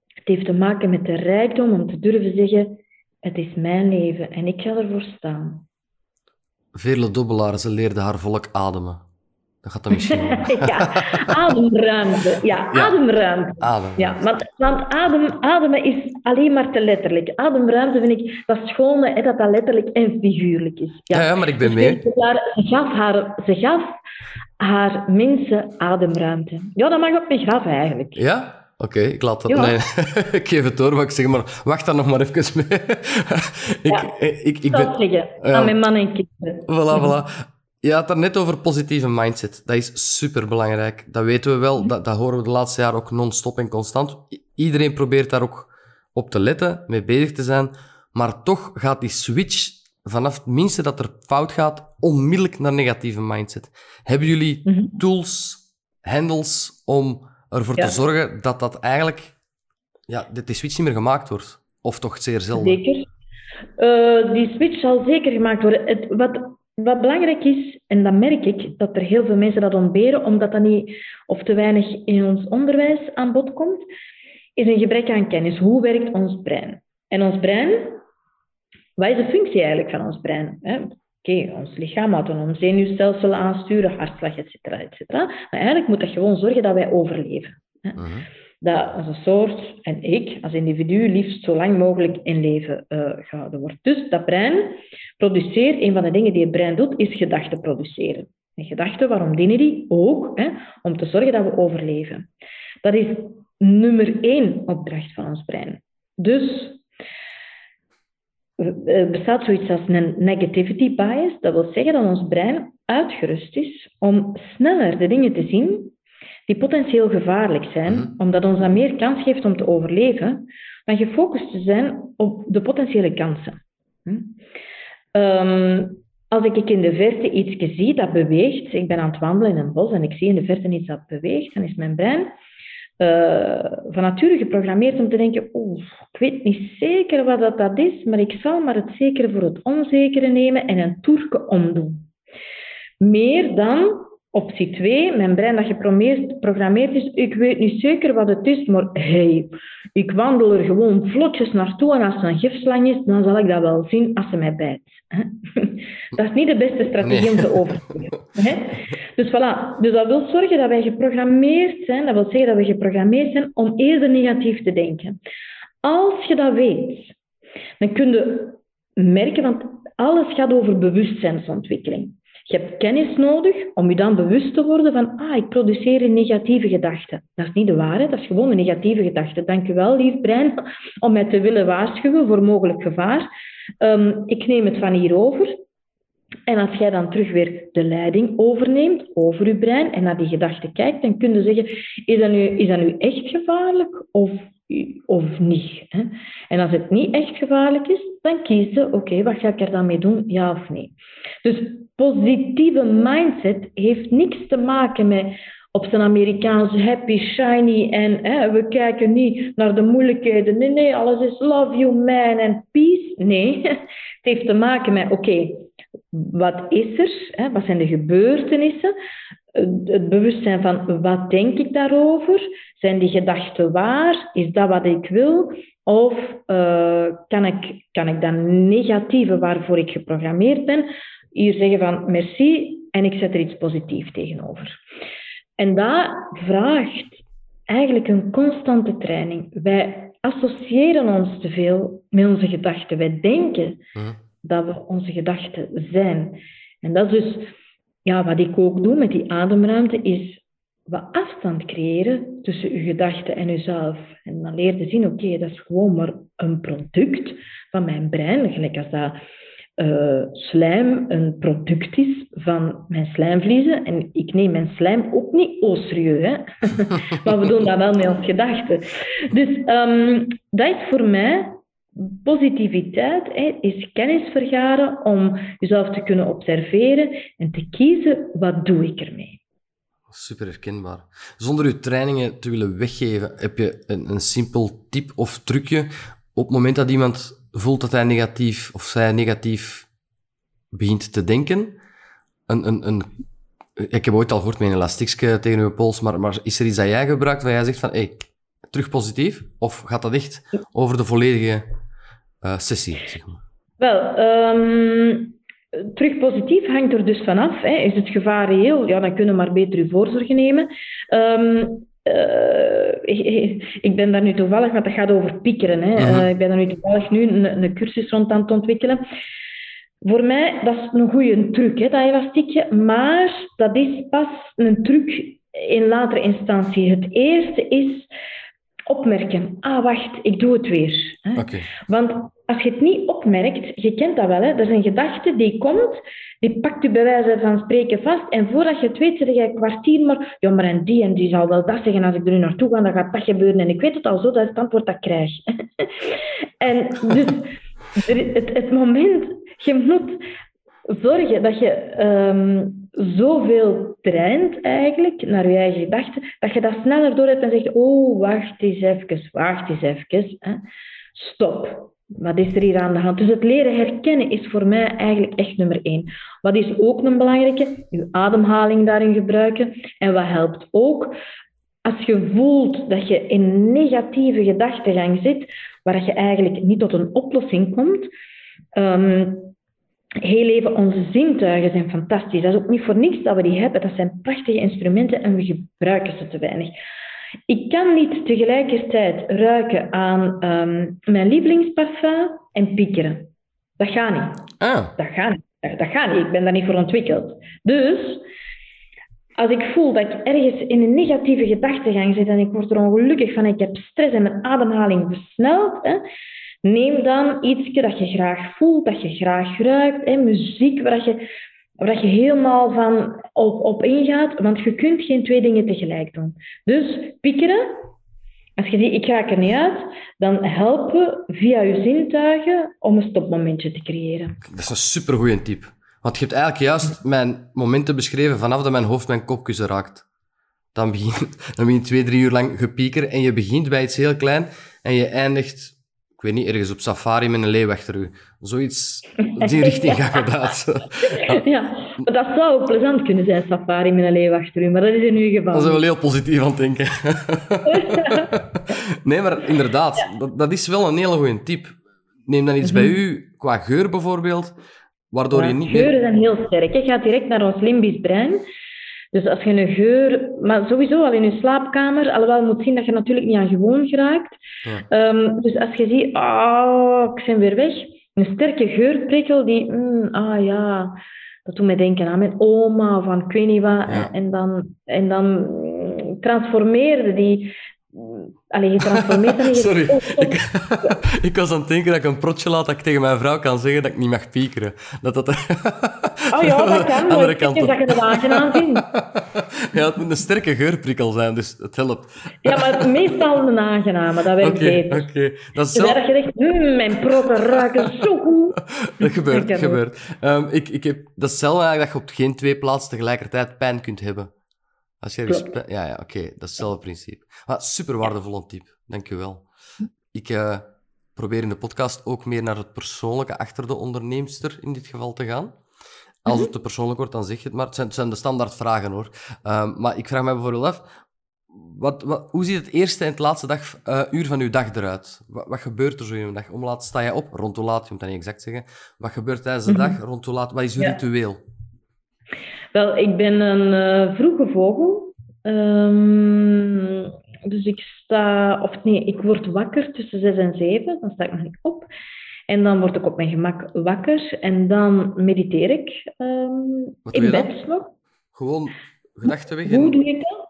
het heeft te maken met de rijkdom om te durven zeggen, het is mijn leven en ik ga ervoor staan. Vele dobbelaars leerden haar volk ademen. Dat gaat dan misschien *laughs* ja, ademruimte. Ja, ademruimte. Adem. Ja, want, want adem, ademen is alleen maar te letterlijk. Ademruimte vind ik dat schone, hè, dat dat letterlijk en figuurlijk is. Ja, ja, maar ik ben dus mee. Ze gaf, haar, ze gaf haar mensen ademruimte. Ja, dat mag op mijn graf eigenlijk. Ja? Oké, ik laat dat... Nee, *laughs* ik geef het door, wat ik zeg, maar wacht dan nog maar even mee. *laughs* ik, ja, ik, ik, ben... zeggen, aan mijn man en kinderen. Voilà, voilà. Je had het net over positieve mindset. Dat is super belangrijk. Dat weten we wel. Dat, dat horen we de laatste jaren ook non-stop en constant. Iedereen probeert daar ook op te letten, mee bezig te zijn. Maar toch gaat die switch vanaf het minste dat er fout gaat, onmiddellijk naar negatieve mindset. Hebben jullie mhm. tools, handles om ervoor te zorgen dat dat eigenlijk, ja, dat die switch niet meer gemaakt wordt? Of toch zeer zelden? Zeker. Uh, die switch zal zeker gemaakt worden. Het, wat wat belangrijk is, en dat merk ik, dat er heel veel mensen dat ontberen, omdat dat niet of te weinig in ons onderwijs aan bod komt, is een gebrek aan kennis. Hoe werkt ons brein? En ons brein, wat is de functie eigenlijk van ons brein? Oké, ons lichaam autonoom zenuwstelsel aansturen, hartslag, et cetera, et cetera. Maar eigenlijk moet dat gewoon zorgen dat wij overleven. Mhm dat als een soort en ik als individu liefst zo lang mogelijk in leven uh, gehouden wordt. Dus dat brein produceert, een van de dingen die het brein doet, is gedachten produceren. En gedachten, waarom dienen die? Ook hè, om te zorgen dat we overleven. Dat is nummer één opdracht van ons brein. Dus er bestaat zoiets als een negativity bias. Dat wil zeggen dat ons brein uitgerust is om sneller de dingen te zien die potentieel gevaarlijk zijn, mhm. omdat ons dat meer kans geeft om te overleven, dan gefocust te zijn op de potentiële kansen. Hm? Ehm, als ik in de verte iets zie dat beweegt, ik ben aan het wandelen in een bos en ik zie in de verte iets dat beweegt, dan is mijn brein uh, van nature geprogrammeerd om te denken, oeh, ik weet niet zeker wat dat, dat is, maar ik zal maar het zekere voor het onzekere nemen en een toerke omdoen. Meer dan Optie 2, mijn brein dat geprogrammeerd is, ik weet niet zeker wat het is, maar hey, ik wandel er gewoon vlotjes naartoe en als er een gifslang is, dan zal ik dat wel zien als ze mij bijt. *laughs* Dat is niet de beste strategie om te overtuigen. Dus voilà, dus dat wil zorgen dat wij geprogrammeerd zijn, dat wil zeggen dat we geprogrammeerd zijn om eerder negatief te denken. Als je dat weet, dan kun je merken, want alles gaat over bewustzijnsontwikkeling. Je hebt kennis nodig om je dan bewust te worden van, ah, ik produceer een negatieve gedachte. Dat is niet de waarheid, dat is gewoon een negatieve gedachte. Dank u wel, lief brein, *laughs* om mij te willen waarschuwen voor mogelijk gevaar. Um, ik neem het van hier over. En als jij dan terug weer de leiding overneemt over je brein en naar die gedachte kijkt, dan kun je zeggen, is dat nu, is dat nu echt gevaarlijk of, of niet? Hè? En als het niet echt gevaarlijk is, dan kies je, oké, wat ga ik er dan mee doen, ja of nee? Dus positieve mindset heeft niks te maken met op zijn Amerikaans happy, shiny en hè, we kijken niet naar de moeilijkheden. Nee, nee, alles is love you man en peace. Nee, *laughs* het heeft te maken met oké, wat is er? Hè, wat zijn de gebeurtenissen? Het bewustzijn van wat denk ik daarover? Zijn die gedachten waar? Is dat wat ik wil? Of uh, kan, ik, kan ik dat negatieve waarvoor ik geprogrammeerd ben, hier zeggen van merci en ik zet er iets positiefs tegenover. En dat vraagt eigenlijk een constante training. Wij associëren ons te veel met onze gedachten. Wij denken mhm. dat we onze gedachten zijn. En dat is dus ja, wat ik ook doe met die ademruimte, is wat afstand creëren tussen uw gedachten en uzelf. En dan leer je zien, oké, dat is gewoon maar een product van mijn brein. Gelijk als dat uh, slijm een product is van mijn slijmvliezen. En ik neem mijn slijm ook niet au serieus, hè? *laughs* maar we doen dat wel met ons gedachten. Dus um, dat is voor mij positiviteit, is kennis vergaren om jezelf te kunnen observeren en te kiezen wat doe ik ermee. Super herkenbaar. Zonder je trainingen te willen weggeven, heb je een, een simpel tip of trucje op het moment dat iemand voelt dat hij negatief of zij negatief begint te denken. Een, een, een, ik heb ooit al gehoord met een elastiekje tegen je pols, maar, maar is er iets dat jij gebruikt waar jij zegt van, terug positief? Of gaat dat echt over de volledige uh, sessie? Zeg maar? Wel, um, terug positief hangt er dus vanaf. Hè. Is het gevaar reëel? Ja, dan kunnen we maar beter uw voorzorgen nemen. Um, uh, *laughs* ik, ben daar nu toevallig, want dat gaat over piekeren. Hè. Uh, ik ben daar nu toevallig nu een, een, cursus rond aan het ontwikkelen. Voor mij, dat is een goede truc, hè, dat elastiekje. Maar dat is pas een truc in latere instantie. Het eerste is opmerken. Ah, wacht, ik doe het weer. Hè. Okay. Want als je het niet opmerkt, je kent dat wel, hè, er is een gedachte die komt die pakt u bij wijze van spreken vast. En voordat je het weet, zit je kwartier maar... Ja, maar en die en die zal wel dat zeggen. Als ik er nu naartoe ga, dan gaat dat gebeuren. En ik weet het al zo, dat is het antwoord dat ik krijg. *laughs* en dus het, het moment... Je moet zorgen dat je um, zoveel traint eigenlijk naar je eigen gedachten, dat je dat sneller door hebt en zegt, oh, wacht eens even, wacht eens even. Hè. Stop. Wat is er hier aan de hand? Dus het leren herkennen is voor mij eigenlijk echt nummer één. Wat is ook een belangrijke? Je ademhaling daarin gebruiken. En wat helpt ook? Als je voelt dat je in negatieve gedachtegang zit, waar je eigenlijk niet tot een oplossing komt, um, heel even onze zintuigen zijn fantastisch. Dat is ook niet voor niks dat we die hebben. Dat zijn prachtige instrumenten en we gebruiken ze te weinig. Ik kan niet tegelijkertijd ruiken aan um, mijn lievelingsparfum en piekeren. Dat gaat niet. Ah. Dat gaat niet. Dat gaat niet. Ik ben daar niet voor ontwikkeld. Dus als ik voel dat ik ergens in een negatieve gedachtegang zit en ik word er ongelukkig van, ik heb stress en mijn ademhaling versnelt, hè, neem dan iets dat je graag voelt, dat je graag ruikt, hè, muziek waar je waar je helemaal van op, op ingaat, want je kunt geen twee dingen tegelijk doen. Dus piekeren, als je ziet, ik ga er niet uit, dan helpen via je zintuigen om een stopmomentje te creëren. Dat is een supergoeie tip. Want je hebt eigenlijk juist mijn momenten beschreven vanaf dat mijn hoofd mijn kopkussen raakt. Dan begin, *laughs* dan begin je twee, drie uur lang gepieker en je begint bij iets heel klein en je eindigt, ik weet niet, ergens op safari met een leeuw achter u. Zoiets, die *laughs* richting gaat gedaan. ja, maar dat zou plezant kunnen zijn, safari met een leeuw achter u, maar dat is in uw geval. Dat is wel heel positief aan het denken. *laughs* nee, maar inderdaad, dat, dat is wel een hele goede tip. Neem dan iets bij u, qua geur bijvoorbeeld, waardoor je niet Geuren meer... zijn heel sterk. Je gaat direct naar ons limbisch brein. Dus als je een geur, maar sowieso al in je slaapkamer, alhoewel je moet zien dat je natuurlijk niet aan gewoon geraakt. Ja. Ehm, dus als je ziet, ah, ik ben weer weg, een sterke geurprikkel die, mm, ah ja, dat doet mij denken aan mijn oma of aan ik weet niet wat. Ja. En dan, en dan mm, transformeerde die, allee, je transformeert dan *laughs* in je- Sorry, ik, *laughs* ik was aan het denken dat ik een protje laat dat ik tegen mijn vrouw kan zeggen dat ik niet mag piekeren. Dat dat... Oh ja, dat kan. *laughs* Andere kant dat je het aangenaam vindt. Ja, het moet een sterke geurprikkel zijn, dus het helpt. Ja, maar meestal een aangename, dat werkt Oké, beter. oké. Dat is Dus zelf... dat je zegt, "Mm, mijn proppen ruiken zo goed. Dat gebeurt, Dat gebeurt. Ehm, ik, ik heb, dat is zelf eigenlijk dat je op geen twee plaatsen tegelijkertijd pijn kunt hebben. Als je pijn- Ja, ja, oké. dat is hetzelfde principe. Ah, super waardevolle tip. Dank je wel. Ik eh, probeer in de podcast ook meer naar het persoonlijke achter de onderneemster in dit geval te gaan. Als Mhm. het te persoonlijk wordt, dan zeg je het maar. Het zijn, het zijn de standaard vragen hoor. Ehm, maar ik vraag me bijvoorbeeld af, wat, wat, hoe ziet het eerste en het laatste dag, eh, uur van uw dag eruit? Wat, wat gebeurt er zo in een dag? Om laat sta je op? Rond hoe laat? Je moet dat niet exact zeggen. Wat gebeurt tijdens de Mhm. dag? Rond hoe laat? Wat is uw Ja. ritueel? Wel, ik ben een eh, vroege vogel. Ehm, dus ik sta, of nee, ik word wakker tussen zes en zeven. Dan sta ik nog niet op. En dan word ik op mijn gemak wakker. En dan mediteer ik Wat doe in bed nog. Gewoon gedachten weg Hoe doe ik dat?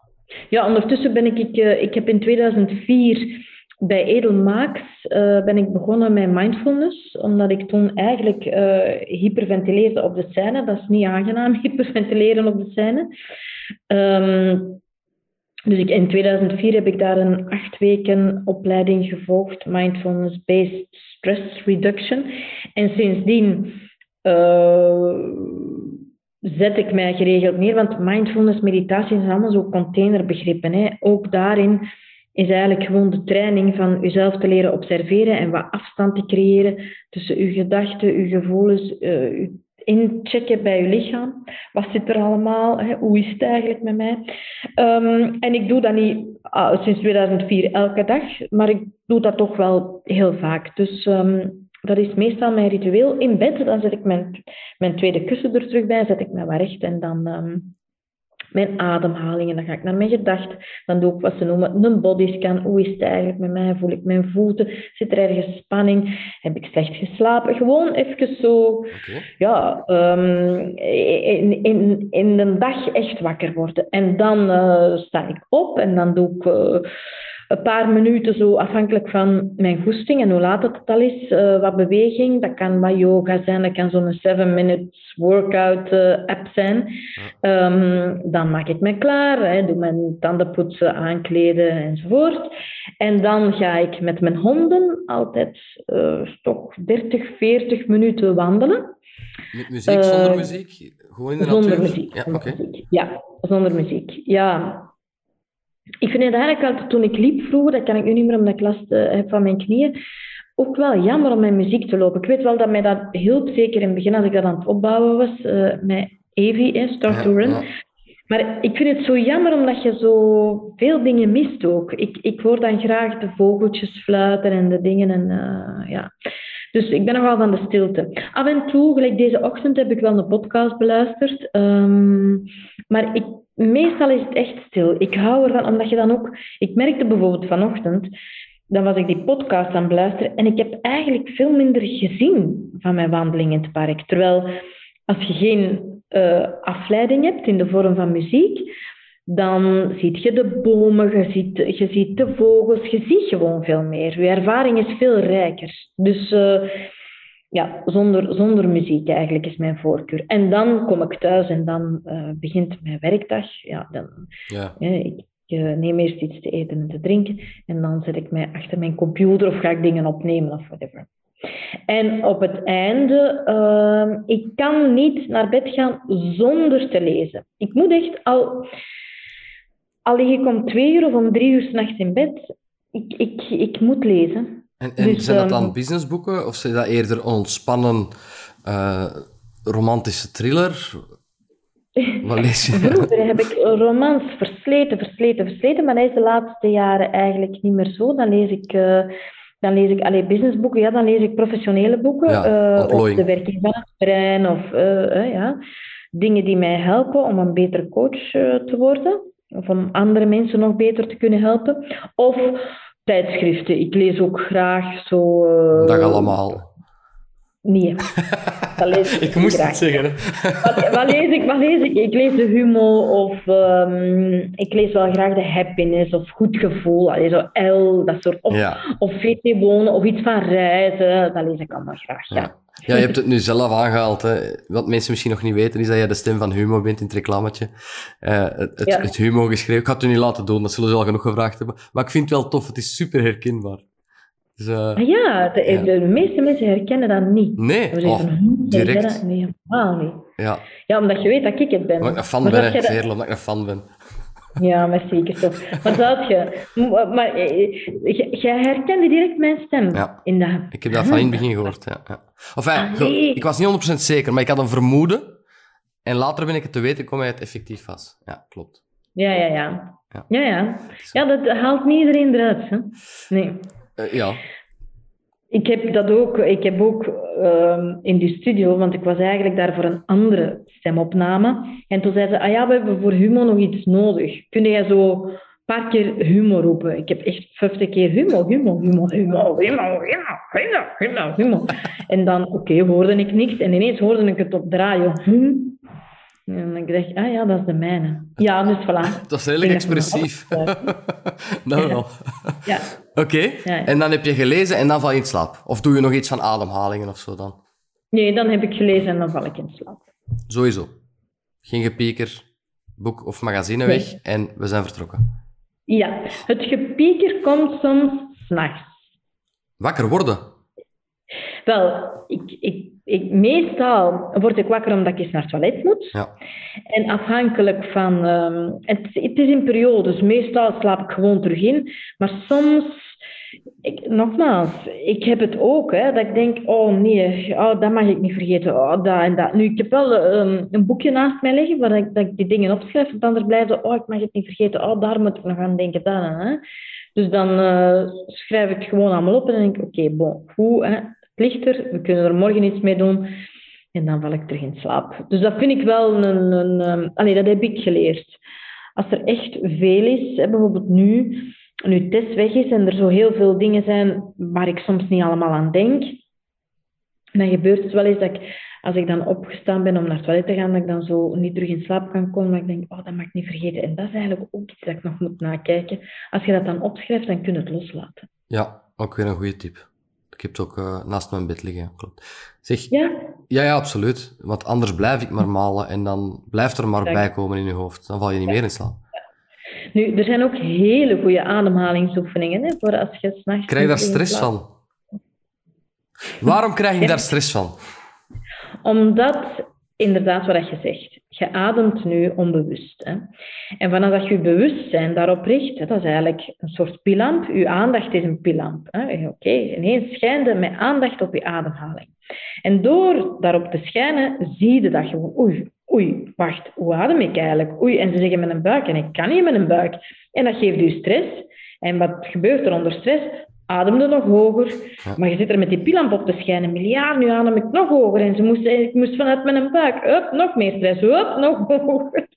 Ja, ondertussen ben ik, ik, eh, ik heb in 2004 bij Edelmaaks eh, ben ik begonnen met mindfulness, omdat ik toen eigenlijk eh, hyperventileerde op de scène. Dat is niet aangenaam, *laughs* hyperventileren op de scène. Ehm, dus ik, in 2004 heb ik daar een acht weken opleiding gevolgd, Mindfulness-Based Stress Reduction. En sindsdien eh, zet ik mij geregeld neer, want mindfulness, meditatie zijn allemaal zo containerbegrippen. Hè. Ook daarin is eigenlijk gewoon de training van jezelf te leren observeren en wat afstand te creëren tussen uw gedachten, uw gevoelens, eh, inchecken bij uw lichaam. Wat zit er allemaal? Hoe is het eigenlijk met mij? Ehm, en ik doe dat niet ah, sinds 2004 elke dag, maar ik doe dat toch wel heel vaak. Dus ehm, dat is meestal mijn ritueel. In bed, dan zet ik mijn, mijn tweede kussen er terug bij, zet ik mij wat recht en dan ehm, mijn ademhalingen. Dan ga ik naar mijn gedachten. Dan doe ik wat ze noemen een bodyscan. Hoe is het eigenlijk met mij? Voel ik mijn voeten? Zit er ergens spanning? Heb ik slecht geslapen? Gewoon even zo ja, ehm, in, in, in de dag echt wakker worden. En dan eh, sta ik op en dan doe ik eh, een paar minuten zo afhankelijk van mijn goesting en hoe laat het al is, eh, wat beweging. Dat kan wat yoga zijn, dat kan zo'n 7 minutes workout eh, app zijn. Ehm, dan maak ik me klaar, hè, doe mijn tanden poetsen, aankleden enzovoort. En dan ga ik met mijn honden altijd eh, toch 30, 40 minuten wandelen. Met muziek, zonder muziek? Gewoon in de Zonder natuur? muziek. Ja, zonder muziek. Ja, zonder muziek. Ja. Ik vind het eigenlijk altijd, toen ik liep vroeger, dat kan ik nu niet meer omdat ik last eh, heb van mijn knieën, ook wel jammer om met muziek te lopen. Ik weet wel dat mij dat hielp, zeker in het begin als ik dat aan het opbouwen was, eh, met Evie, eh, Start Ja, to Run. ja. Maar ik vind het zo jammer omdat je zo veel dingen mist ook. Ik, ik hoor dan graag de vogeltjes fluiten en de dingen. En, eh, ja. Dus ik ben nogal van de stilte. Af en toe, gelijk deze ochtend, heb ik wel een podcast beluisterd. Ehm, maar ik, meestal is het echt stil. Ik hou ervan, omdat je dan ook... Ik merkte bijvoorbeeld vanochtend, dan was ik die podcast aan het beluisteren en ik heb eigenlijk veel minder gezien van mijn wandeling in het park. Terwijl als je geen eh, afleiding hebt in de vorm van muziek, dan zie je de bomen, je ziet, je ziet de vogels, je ziet gewoon veel meer. Je ervaring is veel rijker. Dus eh, ja, zonder, zonder muziek eigenlijk is mijn voorkeur. En dan kom ik thuis en dan eh, begint mijn werkdag. Ja, dan, Ja. hè, ik, neem eerst iets te eten en te drinken en dan zet ik mij achter mijn computer of ga ik dingen opnemen of whatever. En op het einde, uh, ik kan niet naar bed gaan zonder te lezen. Ik moet echt al, al lig ik om twee uur of om drie uur s'nachts in bed, ik, ik, ik moet lezen. En, en dus, zijn dat dan businessboeken of zijn dat eerder ontspannen uh, romantische thriller? Wat lees je? Vroeger heb ik romans versleten, versleten, versleten, maar dat is de laatste jaren eigenlijk niet meer zo. Dan lees ik... Uh, dan lees ik alleen businessboeken, ja, dan lees ik professionele boeken. Ja, uh, of de werking van het brein, of ja, dingen die mij helpen om een betere coach te worden. Of om andere mensen nog beter te kunnen helpen. Of tijdschriften. Ik lees ook graag zo... Dat allemaal. Nee. *laughs* Dat lees ik, ik moest graag. het zeggen. Wat, wat, lees ik? Wat lees ik? Ik lees de humor of um, ik lees wel graag de happiness of goed gevoel. Allee, zo L, dat soort. Of, ja. of VT wonen of iets van reizen. Dat lees ik allemaal graag. Ja. ja. Ja, je hebt het nu zelf aangehaald. Hè. Wat mensen misschien nog niet weten, is dat je de stem van Humo bent in het reclametje. Uh, het, het, Ja. het Humo geschreven. Ik ga het u niet laten doen, dat zullen ze al genoeg gevraagd hebben. Maar ik vind het wel tof, het is super herkenbaar. Dus, uh, Ah ja, de, Ja. de meeste mensen herkennen dat niet. nee, oh, van, jij direct. Nee, helemaal niet. ja. Ja, omdat je weet dat ik het ben. Omdat ik een fan Maar ben, dat hè. jij dat- Veerle, omdat ik een fan ben. Ja, maar zeker zo. Maar dat je... Maar eh, j- jij herkende direct mijn stem. Ja. In dat... Ik heb dat van in het begin gehoord, ja. ja. Enfin, Ah, nee. ik was niet 100% zeker, maar ik had een vermoeden. En later ben ik het te weten gekomen dat het effectief was. Ja, klopt. Ja, ja, ja. Ja. Ja, ja. Ja, dat haalt niet iedereen eruit. Hè? Nee. Eh, ja, ik heb dat ook. Ik heb ook ehm, in die studio, want ik was eigenlijk daar voor een andere stemopname. En toen zei ze, ah ja, we hebben voor humor nog iets nodig. Kun jij zo een paar keer humor roepen? Ik heb echt 50 keer humor, humor, humor, humor, humor, humor, humor, humor. humor. En dan, oké, okay, hoorde ik niks. En ineens hoorde ik het op draaien. Hum, en ik dacht, ah ja, dat is de mijne. Ja, dus *laughs* voilà. dat is redelijk expressief. *laughs* nou, wel. *laughs* Ja. Oké, ja. en dan heb je gelezen en dan val je in slaap. Of doe je nog iets van ademhalingen of zo dan? Nee, dan heb ik gelezen en dan val ik in slaap. Sowieso. Geen gepieker, boek of magazine Nee. weg en we zijn vertrokken. Ja, het gepieker komt soms s'nachts. Wakker worden. Wel, ik, ik, ik, meestal word ik wakker omdat ik eens naar het toilet moet. Ja. En afhankelijk van... ehm, het, het is in periodes. Meestal slaap ik gewoon terug in. Maar soms... Ik, nogmaals, ik heb het ook, hè, dat ik denk, oh nee, oh, dat mag ik niet vergeten, oh, dat en dat. Nu, ik heb wel ehm, een boekje naast mij liggen waar ik, dat ik die dingen opschrijf, want anders blijven oh, ik mag het niet vergeten, oh, daar moet ik nog aan denken, en dat. Dus dan eh, schrijf ik het gewoon allemaal op en dan denk ik, oké, bon, goed, hè, het ligt er, we kunnen er morgen iets mee doen. En dan val ik terug in slaap. Dus dat vind ik wel een... een, allee, dat heb ik geleerd. Als er echt veel is, bijvoorbeeld nu, nu Tess weg is en er zo heel veel dingen zijn waar ik soms niet allemaal aan denk, dan gebeurt het wel eens dat ik, als ik dan opgestaan ben om naar het toilet te gaan, dat ik dan zo niet terug in slaap kan komen, maar ik denk, oh, dat mag ik niet vergeten. En dat is eigenlijk ook iets dat ik nog moet nakijken. Als je dat dan opschrijft, dan kun je het loslaten. Ja, ook weer een goede tip. Ik heb het ook eh, naast mijn bed liggen. Klopt. Zeg, Ja? ja, ja, absoluut. Want anders blijf ik maar malen en dan blijft er maar bij komen in je hoofd. Dan val je niet meer in slaap. Nu, er zijn ook hele goede ademhalingsoefeningen hè, voor als je s'nachts... Krijg je daar stress van? Waarom krijg je daar stress van? Omdat, inderdaad, wat je zegt, je ademt nu onbewust. Hè? En vanaf dat je je bewustzijn daarop richt, hè, dat is eigenlijk een soort pilamp. Je aandacht is een pilamp. Oké, ineens schijnt je met aandacht op je ademhaling. En door daarop te schijnen, zie je dat gewoon, oei, oei, wacht, hoe adem ik eigenlijk? Oei, en ze zeggen met een buik, en ik kan niet met een buik. En dat geeft je stress. En wat gebeurt er onder stress? Adem je nog hoger, maar je zit er met die pilamp op te schijnen. Miljard, nu adem ik nog hoger. En ze moest, ik moest vanuit mijn buik, up, nog meer stress, up, nog *laughs* hoger.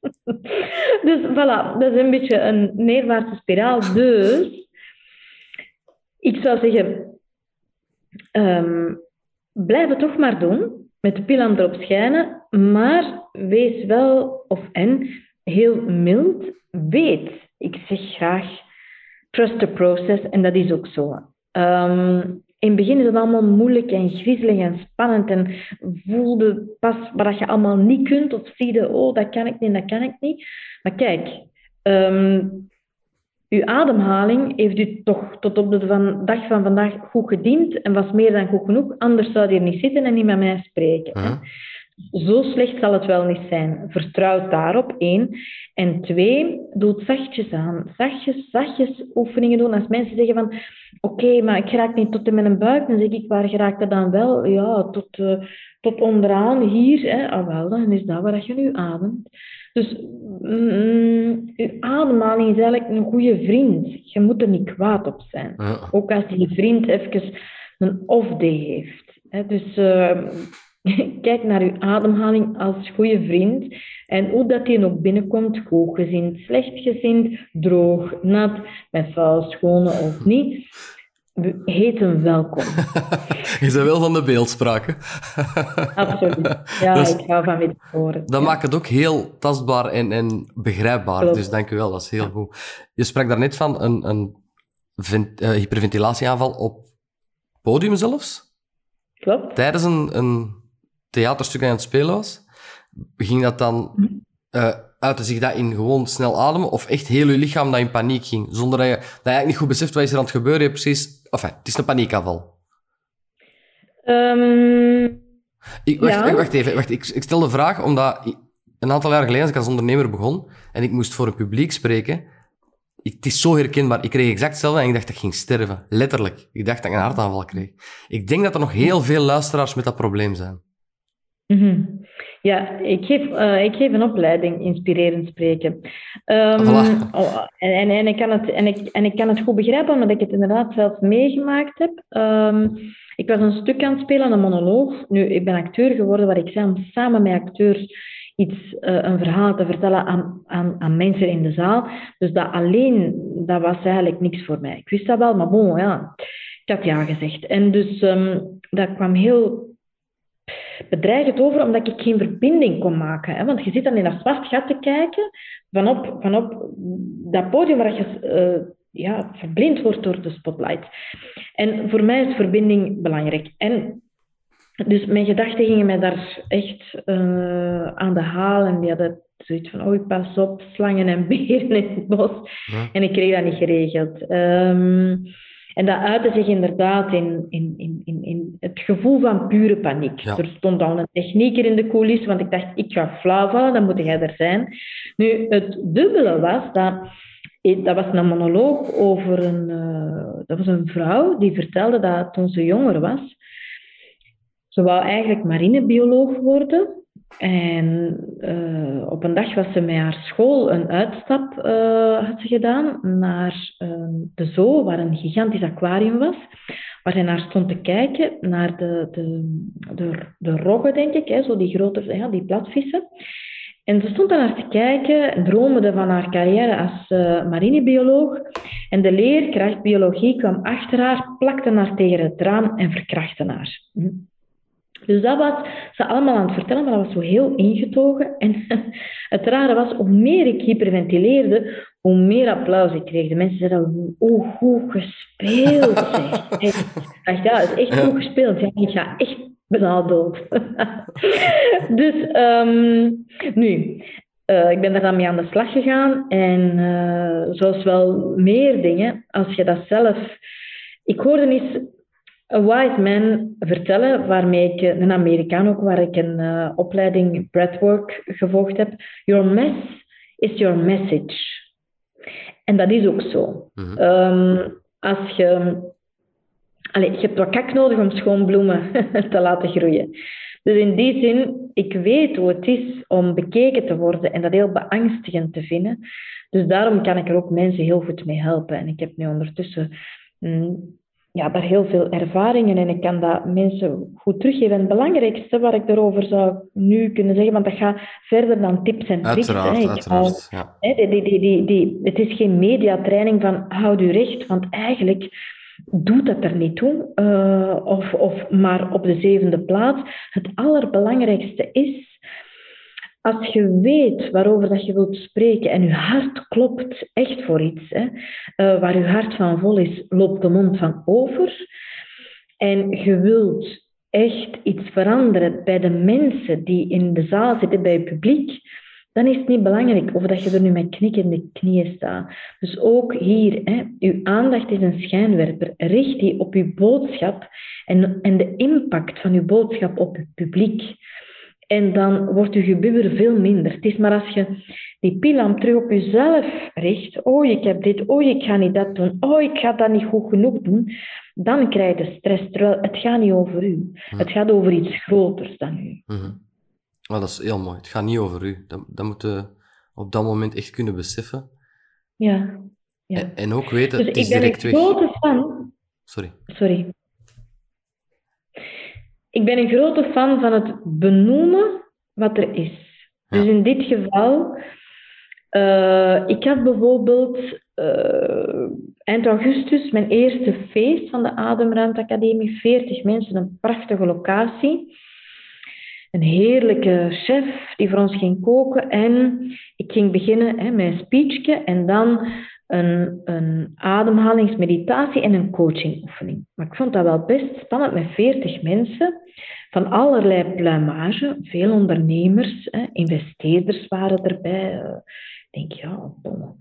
Dus voilà, dat is een beetje een neerwaartse spiraal. Dus, ik zou zeggen, ehm, blijf het toch maar doen, met de pilamp erop schijnen, maar wees wel, of en, heel mild. Weet, ik zeg graag, trust the process, en dat is ook zo. Ehm, in het begin is het allemaal moeilijk en griezelig en spannend en voelde pas wat je allemaal niet kunt of zie je, oh, dat kan ik niet, dat kan ik niet. Maar kijk, ehm, uw ademhaling heeft u toch tot op de van, dag van vandaag goed gediend en was meer dan goed genoeg. Anders zou je hier niet zitten en niet met mij spreken. Zo slecht zal het wel niet zijn. Vertrouw daarop, één. En twee, doe het zachtjes aan. Zachtjes, zachtjes oefeningen doen. Als mensen zeggen van, oké, maar ik raak niet tot in mijn buik, dan zeg ik, waar geraakt dat dan wel? Ja, tot, eh, tot onderaan, hier. Hè. Ah, wel, dan is dat waar je nu ademt. Dus mm, je ademhaling is eigenlijk een goede vriend. Je moet er niet kwaad op zijn. Ja. Ook als die vriend even een off-day heeft. Hè. Dus eh, *laughs* kijk naar uw ademhaling als goede vriend. En hoe dat die ook binnenkomt, goed gezind, slecht gezind, droog, nat, met vuil, schone of niet. We- Heet hem welkom. *laughs* Je bent wel van de beeldspraak, hè? *laughs* Absoluut. Ja, Dus- ik hou van metaforen. Dat Ja. maakt het ook heel tastbaar en, en begrijpbaar. Klopt. Dus dank u wel, dat is heel goed. Je sprak daarnet van een, een vent- eh, hyperventilatieaanval op podium zelfs. Klopt. Tijdens een, een theaterstuk aan het spelen was. Ging dat dan Mhm. eh uitte zich dat in gewoon snel ademen? Of echt heel je lichaam dat in paniek ging? Zonder dat je, dat je eigenlijk niet goed beseft wat is er aan het gebeuren. Je precies... Enfin, het is een paniekaanval. Ehm, Ik, wacht, Ja. wacht even. Wacht, ik, ik stel de vraag omdat een aantal jaar geleden, als ik als ondernemer begon en ik moest voor een publiek spreken, ik, het is zo herkenbaar. Ik kreeg exact hetzelfde en ik dacht dat ik ging sterven. Letterlijk. Ik dacht dat ik een hartaanval kreeg. Ik denk dat er nog heel veel luisteraars met dat probleem zijn. Mhm. Ja, ik geef, eh, ik geef een opleiding inspirerend spreken. Ehm, Voilà. oh, en, en, en, ik kan het, en, ik, en ik kan het goed begrijpen, omdat ik het inderdaad zelf meegemaakt heb. Ehm, ik was een stuk aan het spelen, een monoloog. Nu, ik ben acteur geworden, waar ik zei om samen met acteurs iets, eh, een verhaal te vertellen aan, aan, aan mensen in de zaal. Dus dat alleen, dat was eigenlijk niks voor mij. Ik wist dat wel, maar bon, ja. Ik had ja gezegd. En dus ehm, dat kwam heel bedreigend over, omdat ik geen verbinding kon maken. Hè? Want je zit dan in dat zwart gat te kijken, vanop, vanop dat podium waar je eh, ja, verblind wordt door de spotlight. En voor mij is verbinding belangrijk. En dus mijn gedachten gingen mij daar echt eh, aan de haal. En die hadden zoiets van, oei, pas op, slangen en beren in het bos. Ja. En ik kreeg dat niet geregeld. Ehm, en dat uitte zich inderdaad in, in, in, in, in het gevoel van pure paniek. Ja. Er stond al een technieker in de coulissen, want ik dacht, ik ga flauw vallen, dan moet jij er zijn. Nu, het dubbele was dat... Dat was een monoloog over een... eh, dat was een vrouw die vertelde dat toen ze jonger was, ze wou eigenlijk marinebioloog worden. En eh, op een dag was ze met haar school een uitstap eh, had ze gedaan naar eh, de zoo, waar een gigantisch aquarium was. Waar hij naar stond te kijken, naar de, de, de, de roggen, denk ik, hè, zo die grote, ja, die platvissen. En ze stond daar naar te kijken en droomde van haar carrière als eh, marinebioloog. En de leerkracht biologie kwam achter haar, plakte haar tegen het raam en verkrachtte haar. Dus dat was ze allemaal aan het vertellen, maar dat was zo heel ingetogen. En *laughs* het rare was, hoe meer ik hyperventileerde, hoe meer applaus ik kreeg. De mensen zeiden, oh, goed gespeeld. Echt. *laughs* Ik dacht, ja, het is echt goed gespeeld. Ja, ik ga echt bijna dood. *laughs* dus, ehm, nu, uh, ik ben daar dan mee aan de slag gegaan. En uh, zoals wel meer dingen, als je dat zelf... Ik hoorde eens een wise man vertellen, waarmee ik, een Amerikaan ook, waar ik een uh, opleiding breathwork gevolgd heb. Your mess is your message. En dat is ook zo. Mm -hmm. um, als je... Allez, je hebt wat kak nodig om schoonbloemen *laughs* te laten groeien. Dus in die zin, ik weet hoe het is om bekeken te worden en dat heel beangstigend te vinden. Dus daarom kan ik er ook mensen heel goed mee helpen. En ik heb nu ondertussen mm, ja, daar heel veel ervaringen en ik kan dat mensen goed teruggeven. En het belangrijkste wat ik erover zou nu kunnen zeggen, want dat gaat verder dan tips en tricks. Uiteraard, hè. uiteraard, hou, ja. hè, die, die, die, die, het is geen mediatraining van houd u recht, want eigenlijk doet dat er niet toe. Uh, of, of maar op de zevende plaats. Het allerbelangrijkste is, als je weet waarover dat je wilt spreken en je hart klopt echt voor iets, hè, uh, waar je hart van vol is, loopt de mond van over. En je wilt echt iets veranderen bij de mensen die in de zaal zitten, bij het publiek, dan is het niet belangrijk of dat je er nu met knikkende knieën staat. Dus ook hier, hè, uw aandacht is een schijnwerper. Richt die op uw boodschap en, en de impact van uw boodschap op het publiek. En dan wordt uw gebubber veel minder. Het is maar als je die pilam terug op jezelf richt. Oh, ik heb dit. Oh, ik ga niet dat doen. Oh, ik ga dat niet goed genoeg doen. Dan krijg je stress. Terwijl het gaat niet over u. Het gaat over iets groters dan u. Mm dat is heel mooi. Het gaat niet over u. Dat, dat moet je op dat moment echt kunnen beseffen. Ja. ja. En, en ook weten, dus het is direct weg. Sorry. Sorry. Ik ben een grote fan van het benoemen wat er is. Ja. Dus in dit geval, eh, ik had bijvoorbeeld eh, eind augustus mijn eerste feest van de Ademruimte Academie. 40 mensen, een prachtige locatie. Een heerlijke chef die voor ons ging koken. En ik ging beginnen hè, met een speechje en dan een, een ademhalingsmeditatie en een coachingoefening. Maar ik vond dat wel best spannend met 40 mensen van allerlei pluimage, veel ondernemers, investeerders waren erbij. Ik denk, ja, bon.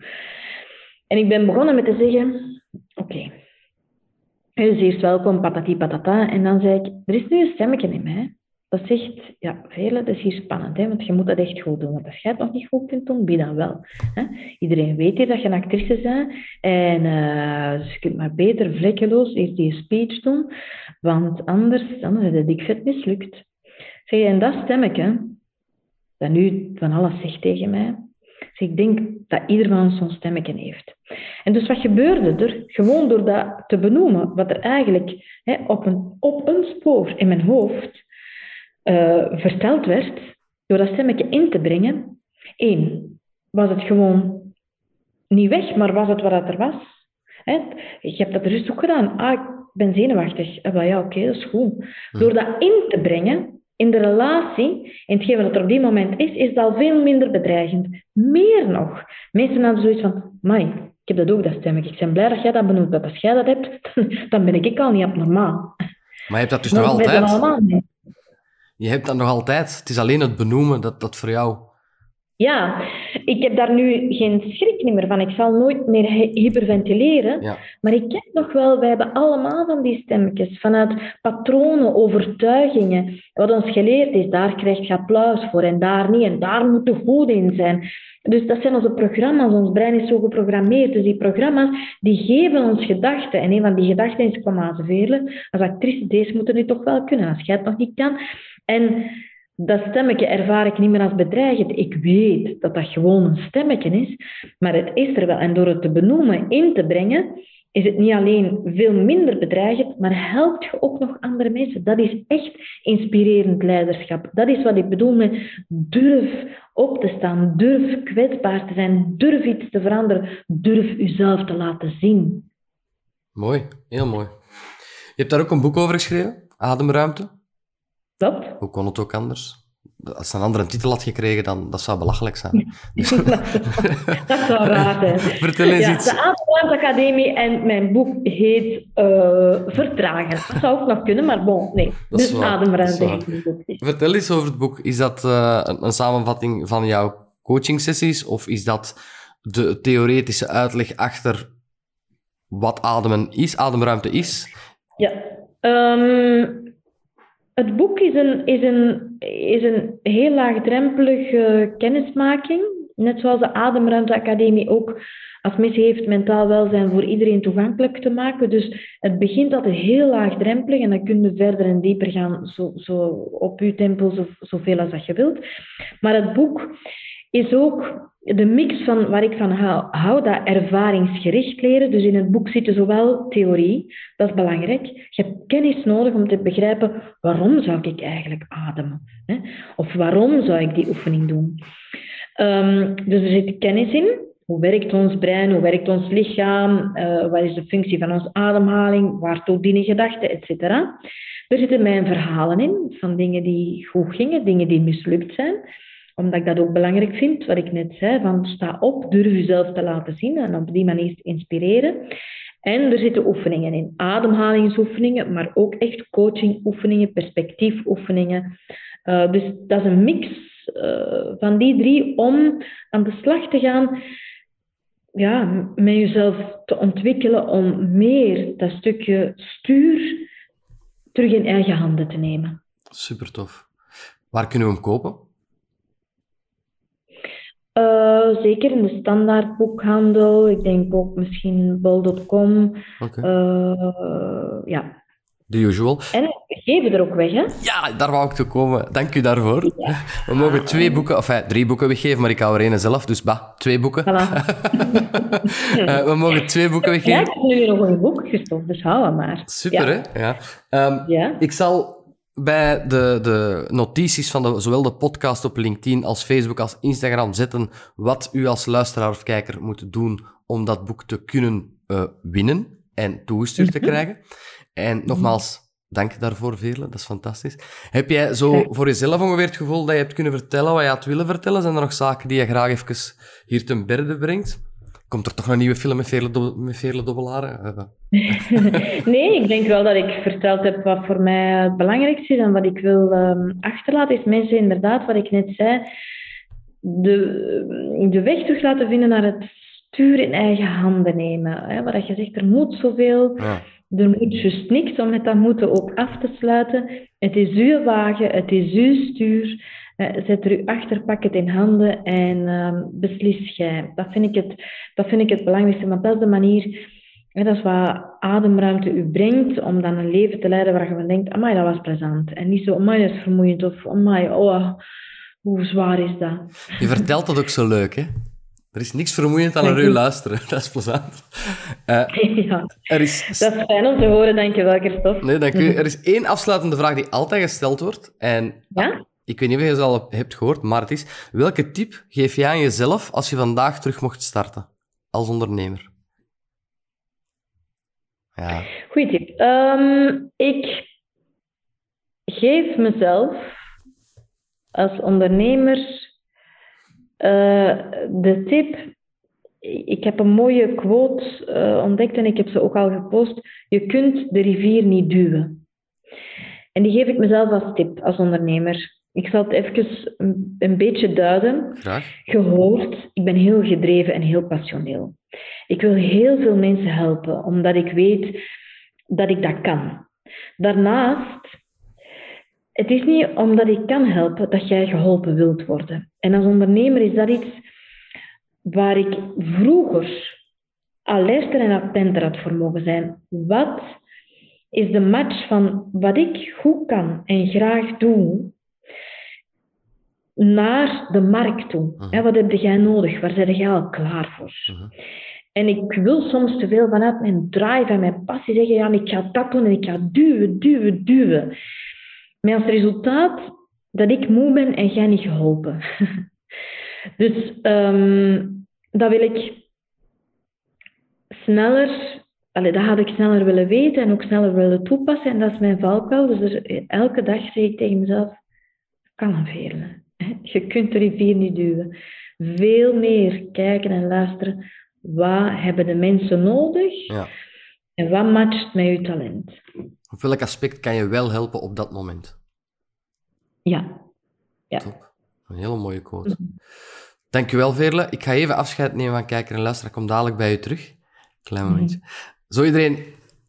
En ik ben begonnen met te zeggen, oké, is eerst welkom, patati patata. En dan zei ik, er is nu een stemmetje in mij. Dat zegt, ja, Veerle, dat is hier spannend, hè, want je moet dat echt goed doen. Want als jij het nog niet goed kunt doen, wie dan wel. Hè? Iedereen weet hier dat je een actrice bent. En eh, dus je kunt maar beter vlekkeloos eerst die speech doen, want anders dan is het dikvet mislukt. Zeg, en dat stemmetje, dat nu van alles zegt tegen mij, zeg, ik denk dat ieder van ons zo'n stemmetje heeft. En dus wat gebeurde er? Gewoon door dat te benoemen, wat er eigenlijk hè, op, een, op een spoor in mijn hoofd uh, verteld werd, door dat stemmetje in te brengen, één, was het gewoon niet weg, maar was het wat er was. Hè? Je hebt dat ook gedaan. Ah, ik ben zenuwachtig. Ah, ja, oké, okay, dat is goed. Door dat in te brengen in de relatie, in hetgeen wat er op die moment is, is dat al veel minder bedreigend. Meer nog. Mensen hadden zoiets van, mai, ik heb dat ook, dat stemmetje. Ik ben blij dat jij dat benoemt. Dat als jij dat hebt, *laughs* dan ben ik al niet abnormaal. Maar je hebt dat dus nog altijd? Je hebt dat nog altijd. Het is alleen het benoemen dat, dat voor jou... Ja, ik heb daar nu geen schrik meer van. Ik zal nooit meer hyperventileren. Ja. Maar ik heb nog wel, wij hebben allemaal van die stemmetjes. Vanuit patronen, overtuigingen. Wat ons geleerd is, daar krijg je applaus voor en daar niet. En daar moet de goed in zijn. Dus dat zijn onze programma's. Ons brein is zo geprogrammeerd. Dus die programma's, die geven ons gedachten. En een van die gedachten is, aan, Veerle, als actrice, deze moeten nu toch wel kunnen. Als jij het nog niet kan. En dat stemmetje ervaar ik niet meer als bedreigend. Ik weet dat dat gewoon een stemmetje is, maar het is er wel. En door het te benoemen, in te brengen, is het niet alleen veel minder bedreigend, maar helpt je ook nog andere mensen. Dat is echt inspirerend leiderschap. Dat is wat ik bedoel met durf op te staan, durf kwetsbaar te zijn, durf iets te veranderen, durf jezelf te laten zien. Mooi, heel mooi. Je hebt daar ook een boek over geschreven, Ademruimte. Dat? Hoe kon het ook anders? Als het een andere titel had gekregen, dan dat zou belachelijk zijn. *laughs* dat zou raar zijn. *laughs* Vertel eens ja, iets. De Academie en mijn boek heet uh, Vertragen. Dat zou ook nog kunnen, maar bon, nee. Dat dus Ademruimte dat is heet mijn boek. Vertel eens over het boek. Is dat uh, een, een, samenvatting van jouw coachingsessies of is dat de theoretische uitleg achter wat ademen is, ademruimte is? Ja. Um, het boek is een, is een, is een heel laagdrempelige kennismaking. Net zoals de Ademruimte Academie ook als missie heeft mentaal welzijn voor iedereen toegankelijk te maken. Dus het begint altijd heel laagdrempelig en dan kun je verder en dieper gaan, zo, zo op je tempo, zo, zoveel als dat je wilt. Maar het boek is ook de mix van waar ik van hou, dat ervaringsgericht leren. Dus in het boek zit zowel theorie, dat is belangrijk. Je hebt kennis nodig om te begrijpen waarom zou ik eigenlijk ademen? Hè? Of waarom zou ik die oefening doen? Um, dus er zit kennis in. Hoe werkt ons brein? Hoe werkt ons lichaam? Uh, wat is de functie van onze ademhaling? Waartoe dienen gedachten? Etc. Er zitten mijn verhalen in van dingen die goed gingen, dingen die mislukt zijn omdat ik dat ook belangrijk vind, wat ik net zei, van sta op, durf jezelf te laten zien en op die manier te inspireren. En er zitten oefeningen in, ademhalingsoefeningen, maar ook echt coachingoefeningen, perspectiefoefeningen. Uh, dus dat is een mix eh, van die drie om aan de slag te gaan ja, met jezelf te ontwikkelen om meer dat stukje stuur terug in eigen handen te nemen. Super tof. Waar kunnen we hem kopen? Uh, zeker in de standaardboekhandel. Ik denk ook misschien bol.com. Oké. Uh, ja. The usual. En we geven er ook weg, hè? Ja, daar wou ik toe komen. Dank u daarvoor. We mogen twee boeken, of enfin, drie boeken weggeven, maar ik hou er één zelf, dus bah, twee boeken. Voilà. uh, *laughs* we mogen twee boeken Ja, weggeven. ik heb nu nog een boek gestopt, dus hou hem maar. Super, Ja. hè? Ja. Ehm, Ja. Ik zal bij de, de notities van de, zowel de podcast op LinkedIn als Facebook als Instagram zetten wat u als luisteraar of kijker moet doen om dat boek te kunnen eh, winnen en toegestuurd te Mhm. krijgen. En nogmaals, dank daarvoor, Veerle. Dat is fantastisch. Heb jij zo voor jezelf ongeveer het gevoel dat je hebt kunnen vertellen wat je had willen vertellen? Zijn er nog zaken die je graag even hier ten berde brengt? Komt er toch een nieuwe film met Dob- met Dobbelaren? Eh, *laughs* Nee, ik denk wel dat ik verteld heb wat voor mij het belangrijkste is en wat ik wil ehm, achterlaten. Is mensen inderdaad, wat ik net zei, de, de weg terug laten vinden naar het stuur in eigen handen nemen. Hè? Wat je zegt, er moet zoveel, ja. er moet juist niks om met dat moeten ook af te sluiten. Het is uw wagen, het is uw stuur. Eh, zet er uw achter, pak het in handen en ehm, beslis jij. Dat vind, ik het, dat vind ik het belangrijkste, want dat is de manier, hè, dat is wat ademruimte u brengt om dan een leven te leiden waar je van denkt, amai, dat was plezant. En niet zo, amai, dat is vermoeiend, of amai, oh, hoe zwaar is dat? Je vertelt dat ook zo leuk, hè? Er is niks vermoeiend aan u u. luisteren. *laughs* Dat is plezant. *laughs* Eh, ja, er is... dat is fijn om te horen, dankjewel, Christophe. Nee, dank u. Er is één afsluitende vraag die altijd gesteld wordt. En Ja? Ik weet niet of je ze al hebt gehoord, maar het is... Welke tip geef jij aan jezelf als je vandaag terug mocht starten? Als ondernemer. Ja. Goeie tip. Ehm, ik geef mezelf als ondernemer eh, de tip. Ik heb een mooie quote eh, ontdekt en ik heb ze ook al gepost. Je kunt de rivier niet duwen. En die geef ik mezelf als tip als ondernemer. Ik zal het even een, een beetje duiden Graag. gehoord. Ik ben heel gedreven en heel passioneel. Ik wil heel veel mensen helpen, omdat ik weet dat ik dat kan. Daarnaast, het is niet omdat ik kan helpen dat jij geholpen wilt worden. En als ondernemer is dat iets waar ik vroeger alerter en attenter had voor mogen zijn. Wat is de match van wat ik goed kan en graag doe naar de markt toe. Wat heb jij nodig? Waar ben jij al klaar voor? En ik wil soms te veel vanuit mijn drive en mijn passie zeggen, ja, ik ga dat doen en ik ga duwen, duwen, duwen. Met als resultaat dat ik moe ben en jij niet geholpen. *laughs* dus ehm, dat wil ik sneller, allee, dat had ik sneller willen weten en ook sneller willen toepassen. En dat is mijn valkuil. Dus er- elke dag zeg ik tegen mezelf, kan een veerle. Je kunt de rivier niet duwen. Veel meer kijken en luisteren. Wat hebben de mensen nodig? Ja. En wat matcht met je talent? Op welk aspect kan je wel helpen op dat moment? Ja. Ja. Top. Een hele mooie quote. Dankjewel, Veerle. Ik ga even afscheid nemen van kijker en luisteraar. Ik kom dadelijk bij u terug. Klein momentje. Zo iedereen,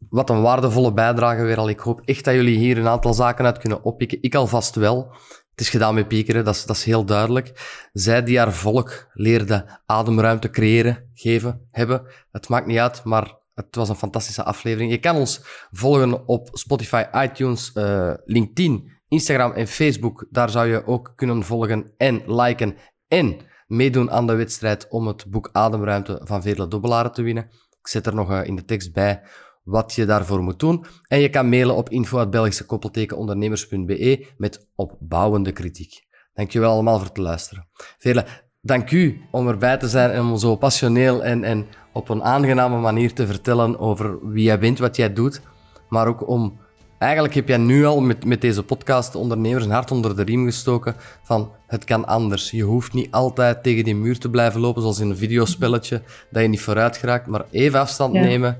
wat een waardevolle bijdrage weer al. Ik hoop echt dat jullie hier een aantal zaken uit kunnen oppikken. Ik alvast wel. Het is gedaan met piekeren, dat is, dat is heel duidelijk. Zij die haar volk leerde ademruimte creëren, geven, hebben. Het maakt niet uit, maar het was een fantastische aflevering. Je kan ons volgen op Spotify, iTunes, eh, LinkedIn, Instagram en Facebook. Daar zou je ook kunnen volgen en liken en meedoen aan de wedstrijd om het boek Ademruimte van Veerle Dobbelaren te winnen. Ik zet er nog eh, in de tekst bij wat je daarvoor moet doen. En je kan mailen op info.belgischekoppeltekenondernemers.be met opbouwende kritiek. Dankjewel allemaal voor het luisteren. Veerle, dank u om erbij te zijn en om zo passioneel en, en op een aangename manier te vertellen over wie jij bent, wat jij doet. Maar ook om... Eigenlijk heb jij nu al met, met deze podcast de ondernemers een hart onder de riem gestoken van het kan anders. Je hoeft niet altijd tegen die muur te blijven lopen zoals in een videospelletje, dat je niet vooruit geraakt, maar even afstand Ja. nemen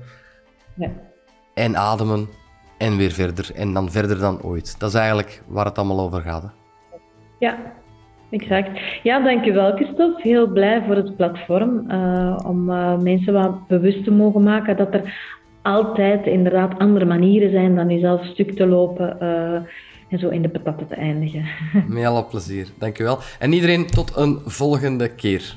Ja. en ademen en weer verder. En dan verder dan ooit. Dat is eigenlijk waar het allemaal over gaat. Hè? ja. exact. Ja, dankjewel Christophe. Heel blij voor het platform. Uh, om uh, mensen wat bewust te mogen maken dat er altijd inderdaad andere manieren zijn dan jezelf stuk te lopen uh, en zo in de patatten te eindigen. *laughs* Met alle plezier. Dankjewel. En iedereen tot een volgende keer.